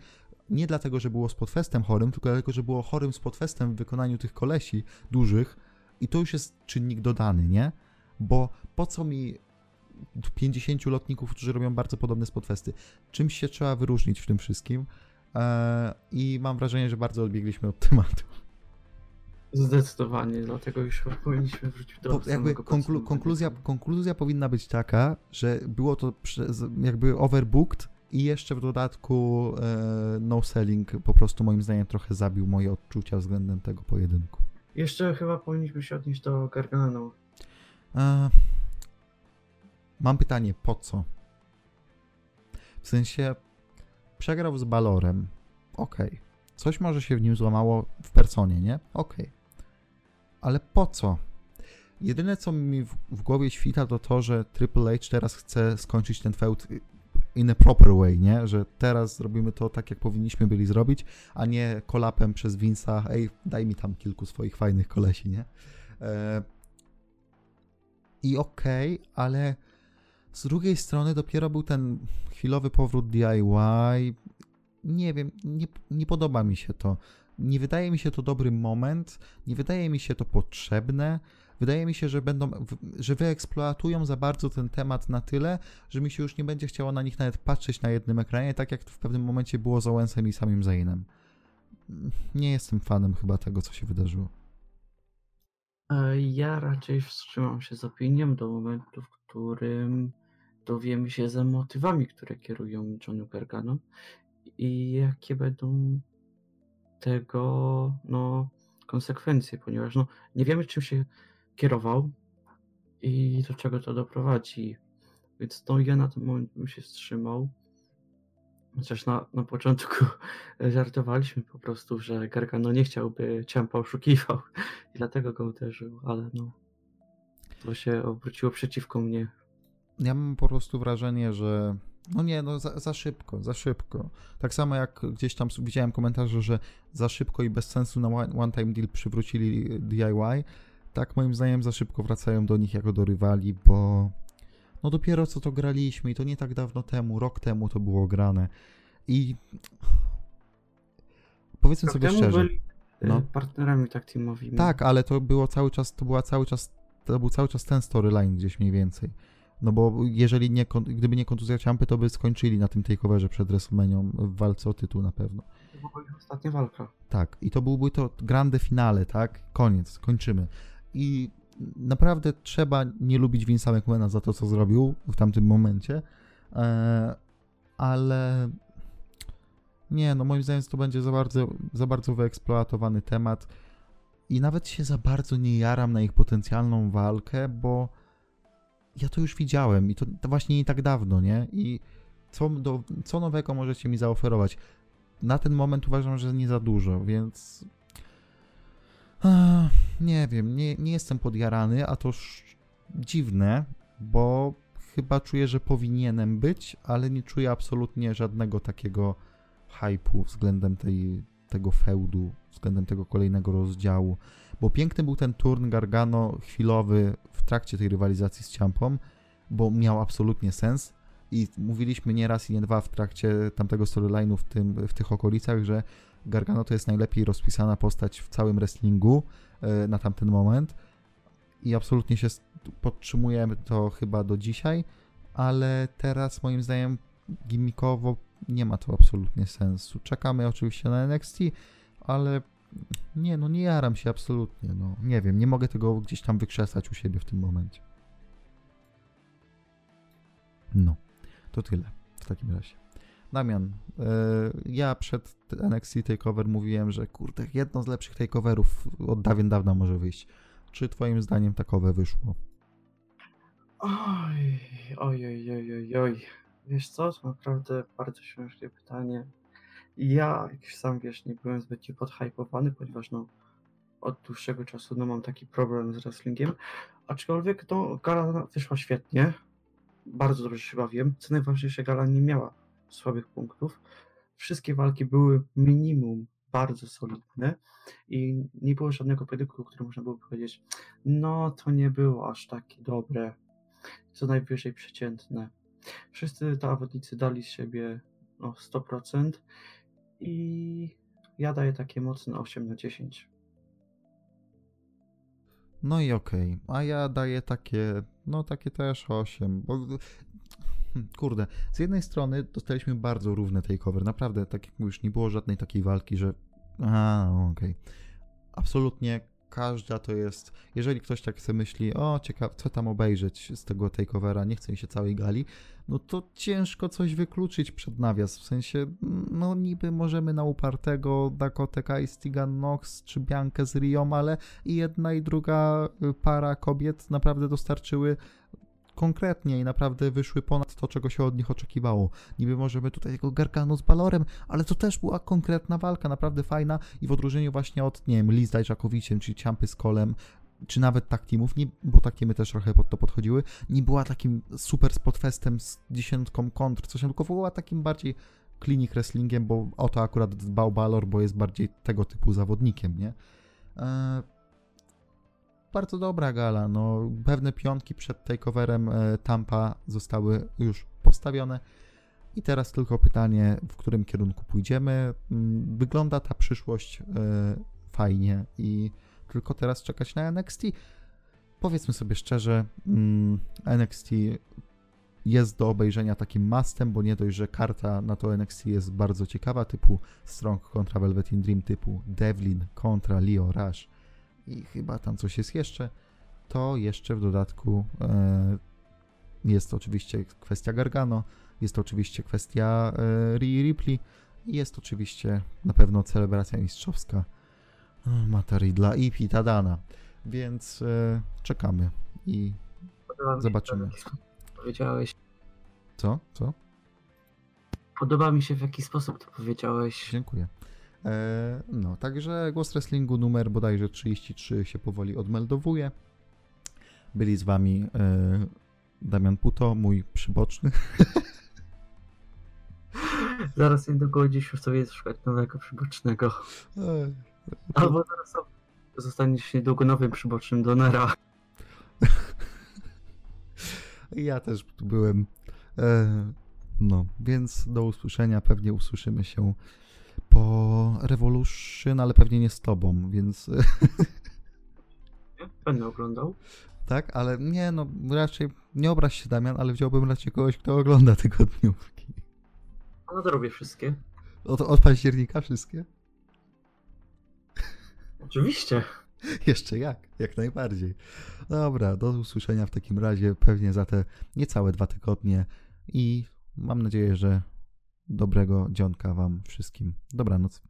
Nie dlatego, że było spotfestem chorym, tylko dlatego, że było chorym spotfestem w wykonaniu tych kolesi dużych i to już jest czynnik dodany, nie? Bo po co mi 50 lotników, którzy robią bardzo podobne spotfesty? Czymś się trzeba wyróżnić w tym wszystkim i mam wrażenie, że bardzo odbiegliśmy od tematu. Zdecydowanie, dlatego już powinniśmy wrócić do Bo jakby konklu, konkluzja, konkluzja powinna być taka, że było to jakby overbooked i jeszcze w dodatku e, no selling po prostu moim zdaniem trochę zabił moje odczucia względem tego pojedynku. Jeszcze chyba powinniśmy się odnieść do Gargano. E, mam pytanie, po co? W sensie, przegrał z Balorem, okej. Okay. Coś może się w nim złamało w personie, nie? Okej. Okay. Ale po co? Jedyne, co mi w, w, głowie świta, to to, że Triple H teraz chce skończyć ten feud in a proper way, nie? Że teraz zrobimy to tak, jak powinniśmy byli zrobić, a nie kolapem przez Vince'a, ej, daj mi tam kilku swoich fajnych kolesi, nie? E... I okej, okay, ale z drugiej strony dopiero był ten chwilowy powrót DIY. Nie wiem, nie, nie podoba mi się to. Nie wydaje mi się to dobry moment, nie wydaje mi się to potrzebne. Wydaje mi się, że będą, że wyeksploatują za bardzo ten temat na tyle, że mi się już nie będzie chciało na nich nawet patrzeć na jednym ekranie, tak jak w pewnym momencie było z Owensem i samym Zainem. Nie jestem fanem chyba tego, co się wydarzyło. E, ja raczej wstrzymam się z opinią do momentu, w którym dowiemy się za motywami, które kierują Johnu Gargano i jakie będą tego no, konsekwencje, ponieważ no, nie wiemy, czym się kierował i do czego to doprowadzi. Więc no, ja na ten moment bym się wstrzymał. Chociaż na, na początku żartowaliśmy po prostu, że Gargano nie chciałby Ciampa oszukiwał i dlatego go uderzył, ale no to się obróciło przeciwko mnie. Ja mam po prostu wrażenie, że no nie, no za, za, szybko, za szybko. Tak samo jak gdzieś tam widziałem komentarze, że za szybko i bez sensu na one time deal przywrócili DIY, tak moim zdaniem za szybko wracają do nich jako do rywali, bo no dopiero co to graliśmy i to nie tak dawno temu, rok temu to było grane. I powiedzmy sobie szczerze. Byli e, no. partnerami tak teamowymi. Tak, ale to było cały czas, to była cały czas, to był cały czas ten storyline gdzieś mniej więcej. No bo jeżeli nie, gdyby nie kontuzja Ciampy, to by skończyli na tym takeoverze przed WrestleMania w walce o tytuł na pewno. To była ostatnia walka. Tak, i to byłby to grande finale, tak? Koniec, kończymy. I naprawdę trzeba nie lubić Vince'a McMahona za to, co zrobił w tamtym momencie, e, ale nie, no moim zdaniem to będzie za bardzo, za bardzo wyeksploatowany temat i nawet się za bardzo nie jaram na ich potencjalną walkę, bo ja to już widziałem i to, to właśnie nie tak dawno, nie? I co, do, co nowego możecie mi zaoferować? Na ten moment uważam, że nie za dużo, więc nie wiem, nie, nie jestem podjarany, a to dziwne, bo chyba czuję, że powinienem być, ale nie czuję absolutnie żadnego takiego hypu względem tej, tego feudu, względem tego kolejnego rozdziału. Bo piękny był ten turn Gargano chwilowy w trakcie tej rywalizacji z Ciampą, bo miał absolutnie sens. I mówiliśmy nie raz i nie dwa w trakcie tamtego storyline'u w, tym, w tych okolicach, że Gargano to jest najlepiej rozpisana postać w całym wrestlingu e, na tamten moment i absolutnie się podtrzymujemy to chyba do dzisiaj, ale teraz moim zdaniem gimmickowo nie ma to absolutnie sensu. Czekamy oczywiście na NXT, ale nie, no nie jaram się absolutnie, no nie wiem, nie mogę tego gdzieś tam wykrzesać u siebie w tym momencie. No, to tyle w takim razie. Damian, yy, ja przed NXT Takeover mówiłem, że kurde, jedno z lepszych takeoverów od dawien dawna może wyjść. Czy twoim zdaniem takowe wyszło? Oj, oj, oj, oj, oj. Wiesz co, to naprawdę bardzo ciężkie pytanie. Ja, jak sam wiesz, nie byłem zbyt podhypowany, ponieważ no od dłuższego czasu no, mam taki problem z wrestlingiem. Aczkolwiek no, gala wyszła świetnie. Bardzo dobrze się bawiłem. Co najważniejsze, gala nie miała słabych punktów. Wszystkie walki były minimum bardzo solidne i nie było żadnego pojedynku, który można było powiedzieć, no to nie było aż takie dobre, co najwyżej przeciętne. Wszyscy zawodnicy dali z siebie no, 100% i ja daję takie mocne 8 na 10. No i okej, okay. a ja daję takie, no takie też 8, bo Hmm, kurde, z jednej strony dostaliśmy bardzo równy takeover, naprawdę, tak jak mówisz, nie było żadnej takiej walki, że a, okej. Okay. Absolutnie każda to jest, jeżeli ktoś tak sobie myśli, o ciekawe, co tam obejrzeć z tego takeovera, nie chce mi się całej gali, no to ciężko coś wykluczyć przed nawias, w sensie, no niby możemy na upartego Dakota Kai, Stigan Nox czy Biankę z Riom, ale i jedna i druga para kobiet naprawdę dostarczyły konkretnie i naprawdę wyszły ponad to, czego się od nich oczekiwało. Niby możemy tutaj tego Gargano z Balorem, ale to też była konkretna walka, naprawdę fajna i w odróżnieniu właśnie od, nie wiem, Liz Dajczakowiciem, czy Ciampy z Kolem, czy nawet tak teamów, nie, bo tak teamy też trochę pod to podchodziły, nie była takim super spotfestem z dziesiątką kontr, coś tylko była takim bardziej klinik wrestlingiem, bo o to akurat dbał Balor, bo jest bardziej tego typu zawodnikiem, nie? Eee, bardzo dobra gala, no pewne pionki przed takeoverem e, Tampa zostały już postawione i teraz tylko pytanie, w którym kierunku pójdziemy. Mm, wygląda ta przyszłość e, fajnie i tylko teraz czekać na NXT. Powiedzmy sobie szczerze, mm, NXT jest do obejrzenia takim mastem, bo nie dość, że karta na to NXT jest bardzo ciekawa, typu Strong kontra Velvet in Dream, typu Devlin kontra Leo Rush i chyba tam coś jest jeszcze, to jeszcze w dodatku e, jest oczywiście kwestia Gargano, jest oczywiście kwestia e, Rhea Ripley i jest oczywiście na pewno celebracja mistrzowska e, Mata Ridla i Pita Dana, więc czekamy i Zobaczymy. to, Powiedziałeś. co? Co? Podoba mi się w jaki sposób to powiedziałeś. Dziękuję. E, no, także głos wrestlingu numer bodajże 33 się powoli odmeldowuje. Byli z wami e, Damian Puto, mój przyboczny. Zaraz niedługo gdzieś już sobie szukać nowego przybocznego. E, Albo zaraz zostaniesz niedługo nowym przybocznym Donera. Ja też tu byłem. E, no, więc do usłyszenia. Pewnie usłyszymy się po Revolution, ale pewnie nie z tobą, więc Będę oglądał. tak, ale nie, no raczej nie obraź się Damian, ale wziąłbym raczej kogoś, kto ogląda tygodniówki. A no to robię wszystkie. Od, od października wszystkie? Oczywiście. Jeszcze jak, jak najbardziej. Dobra, do usłyszenia w takim razie pewnie za te niecałe dwa tygodnie i mam nadzieję, że dobrego dzionka wam wszystkim. Dobranoc.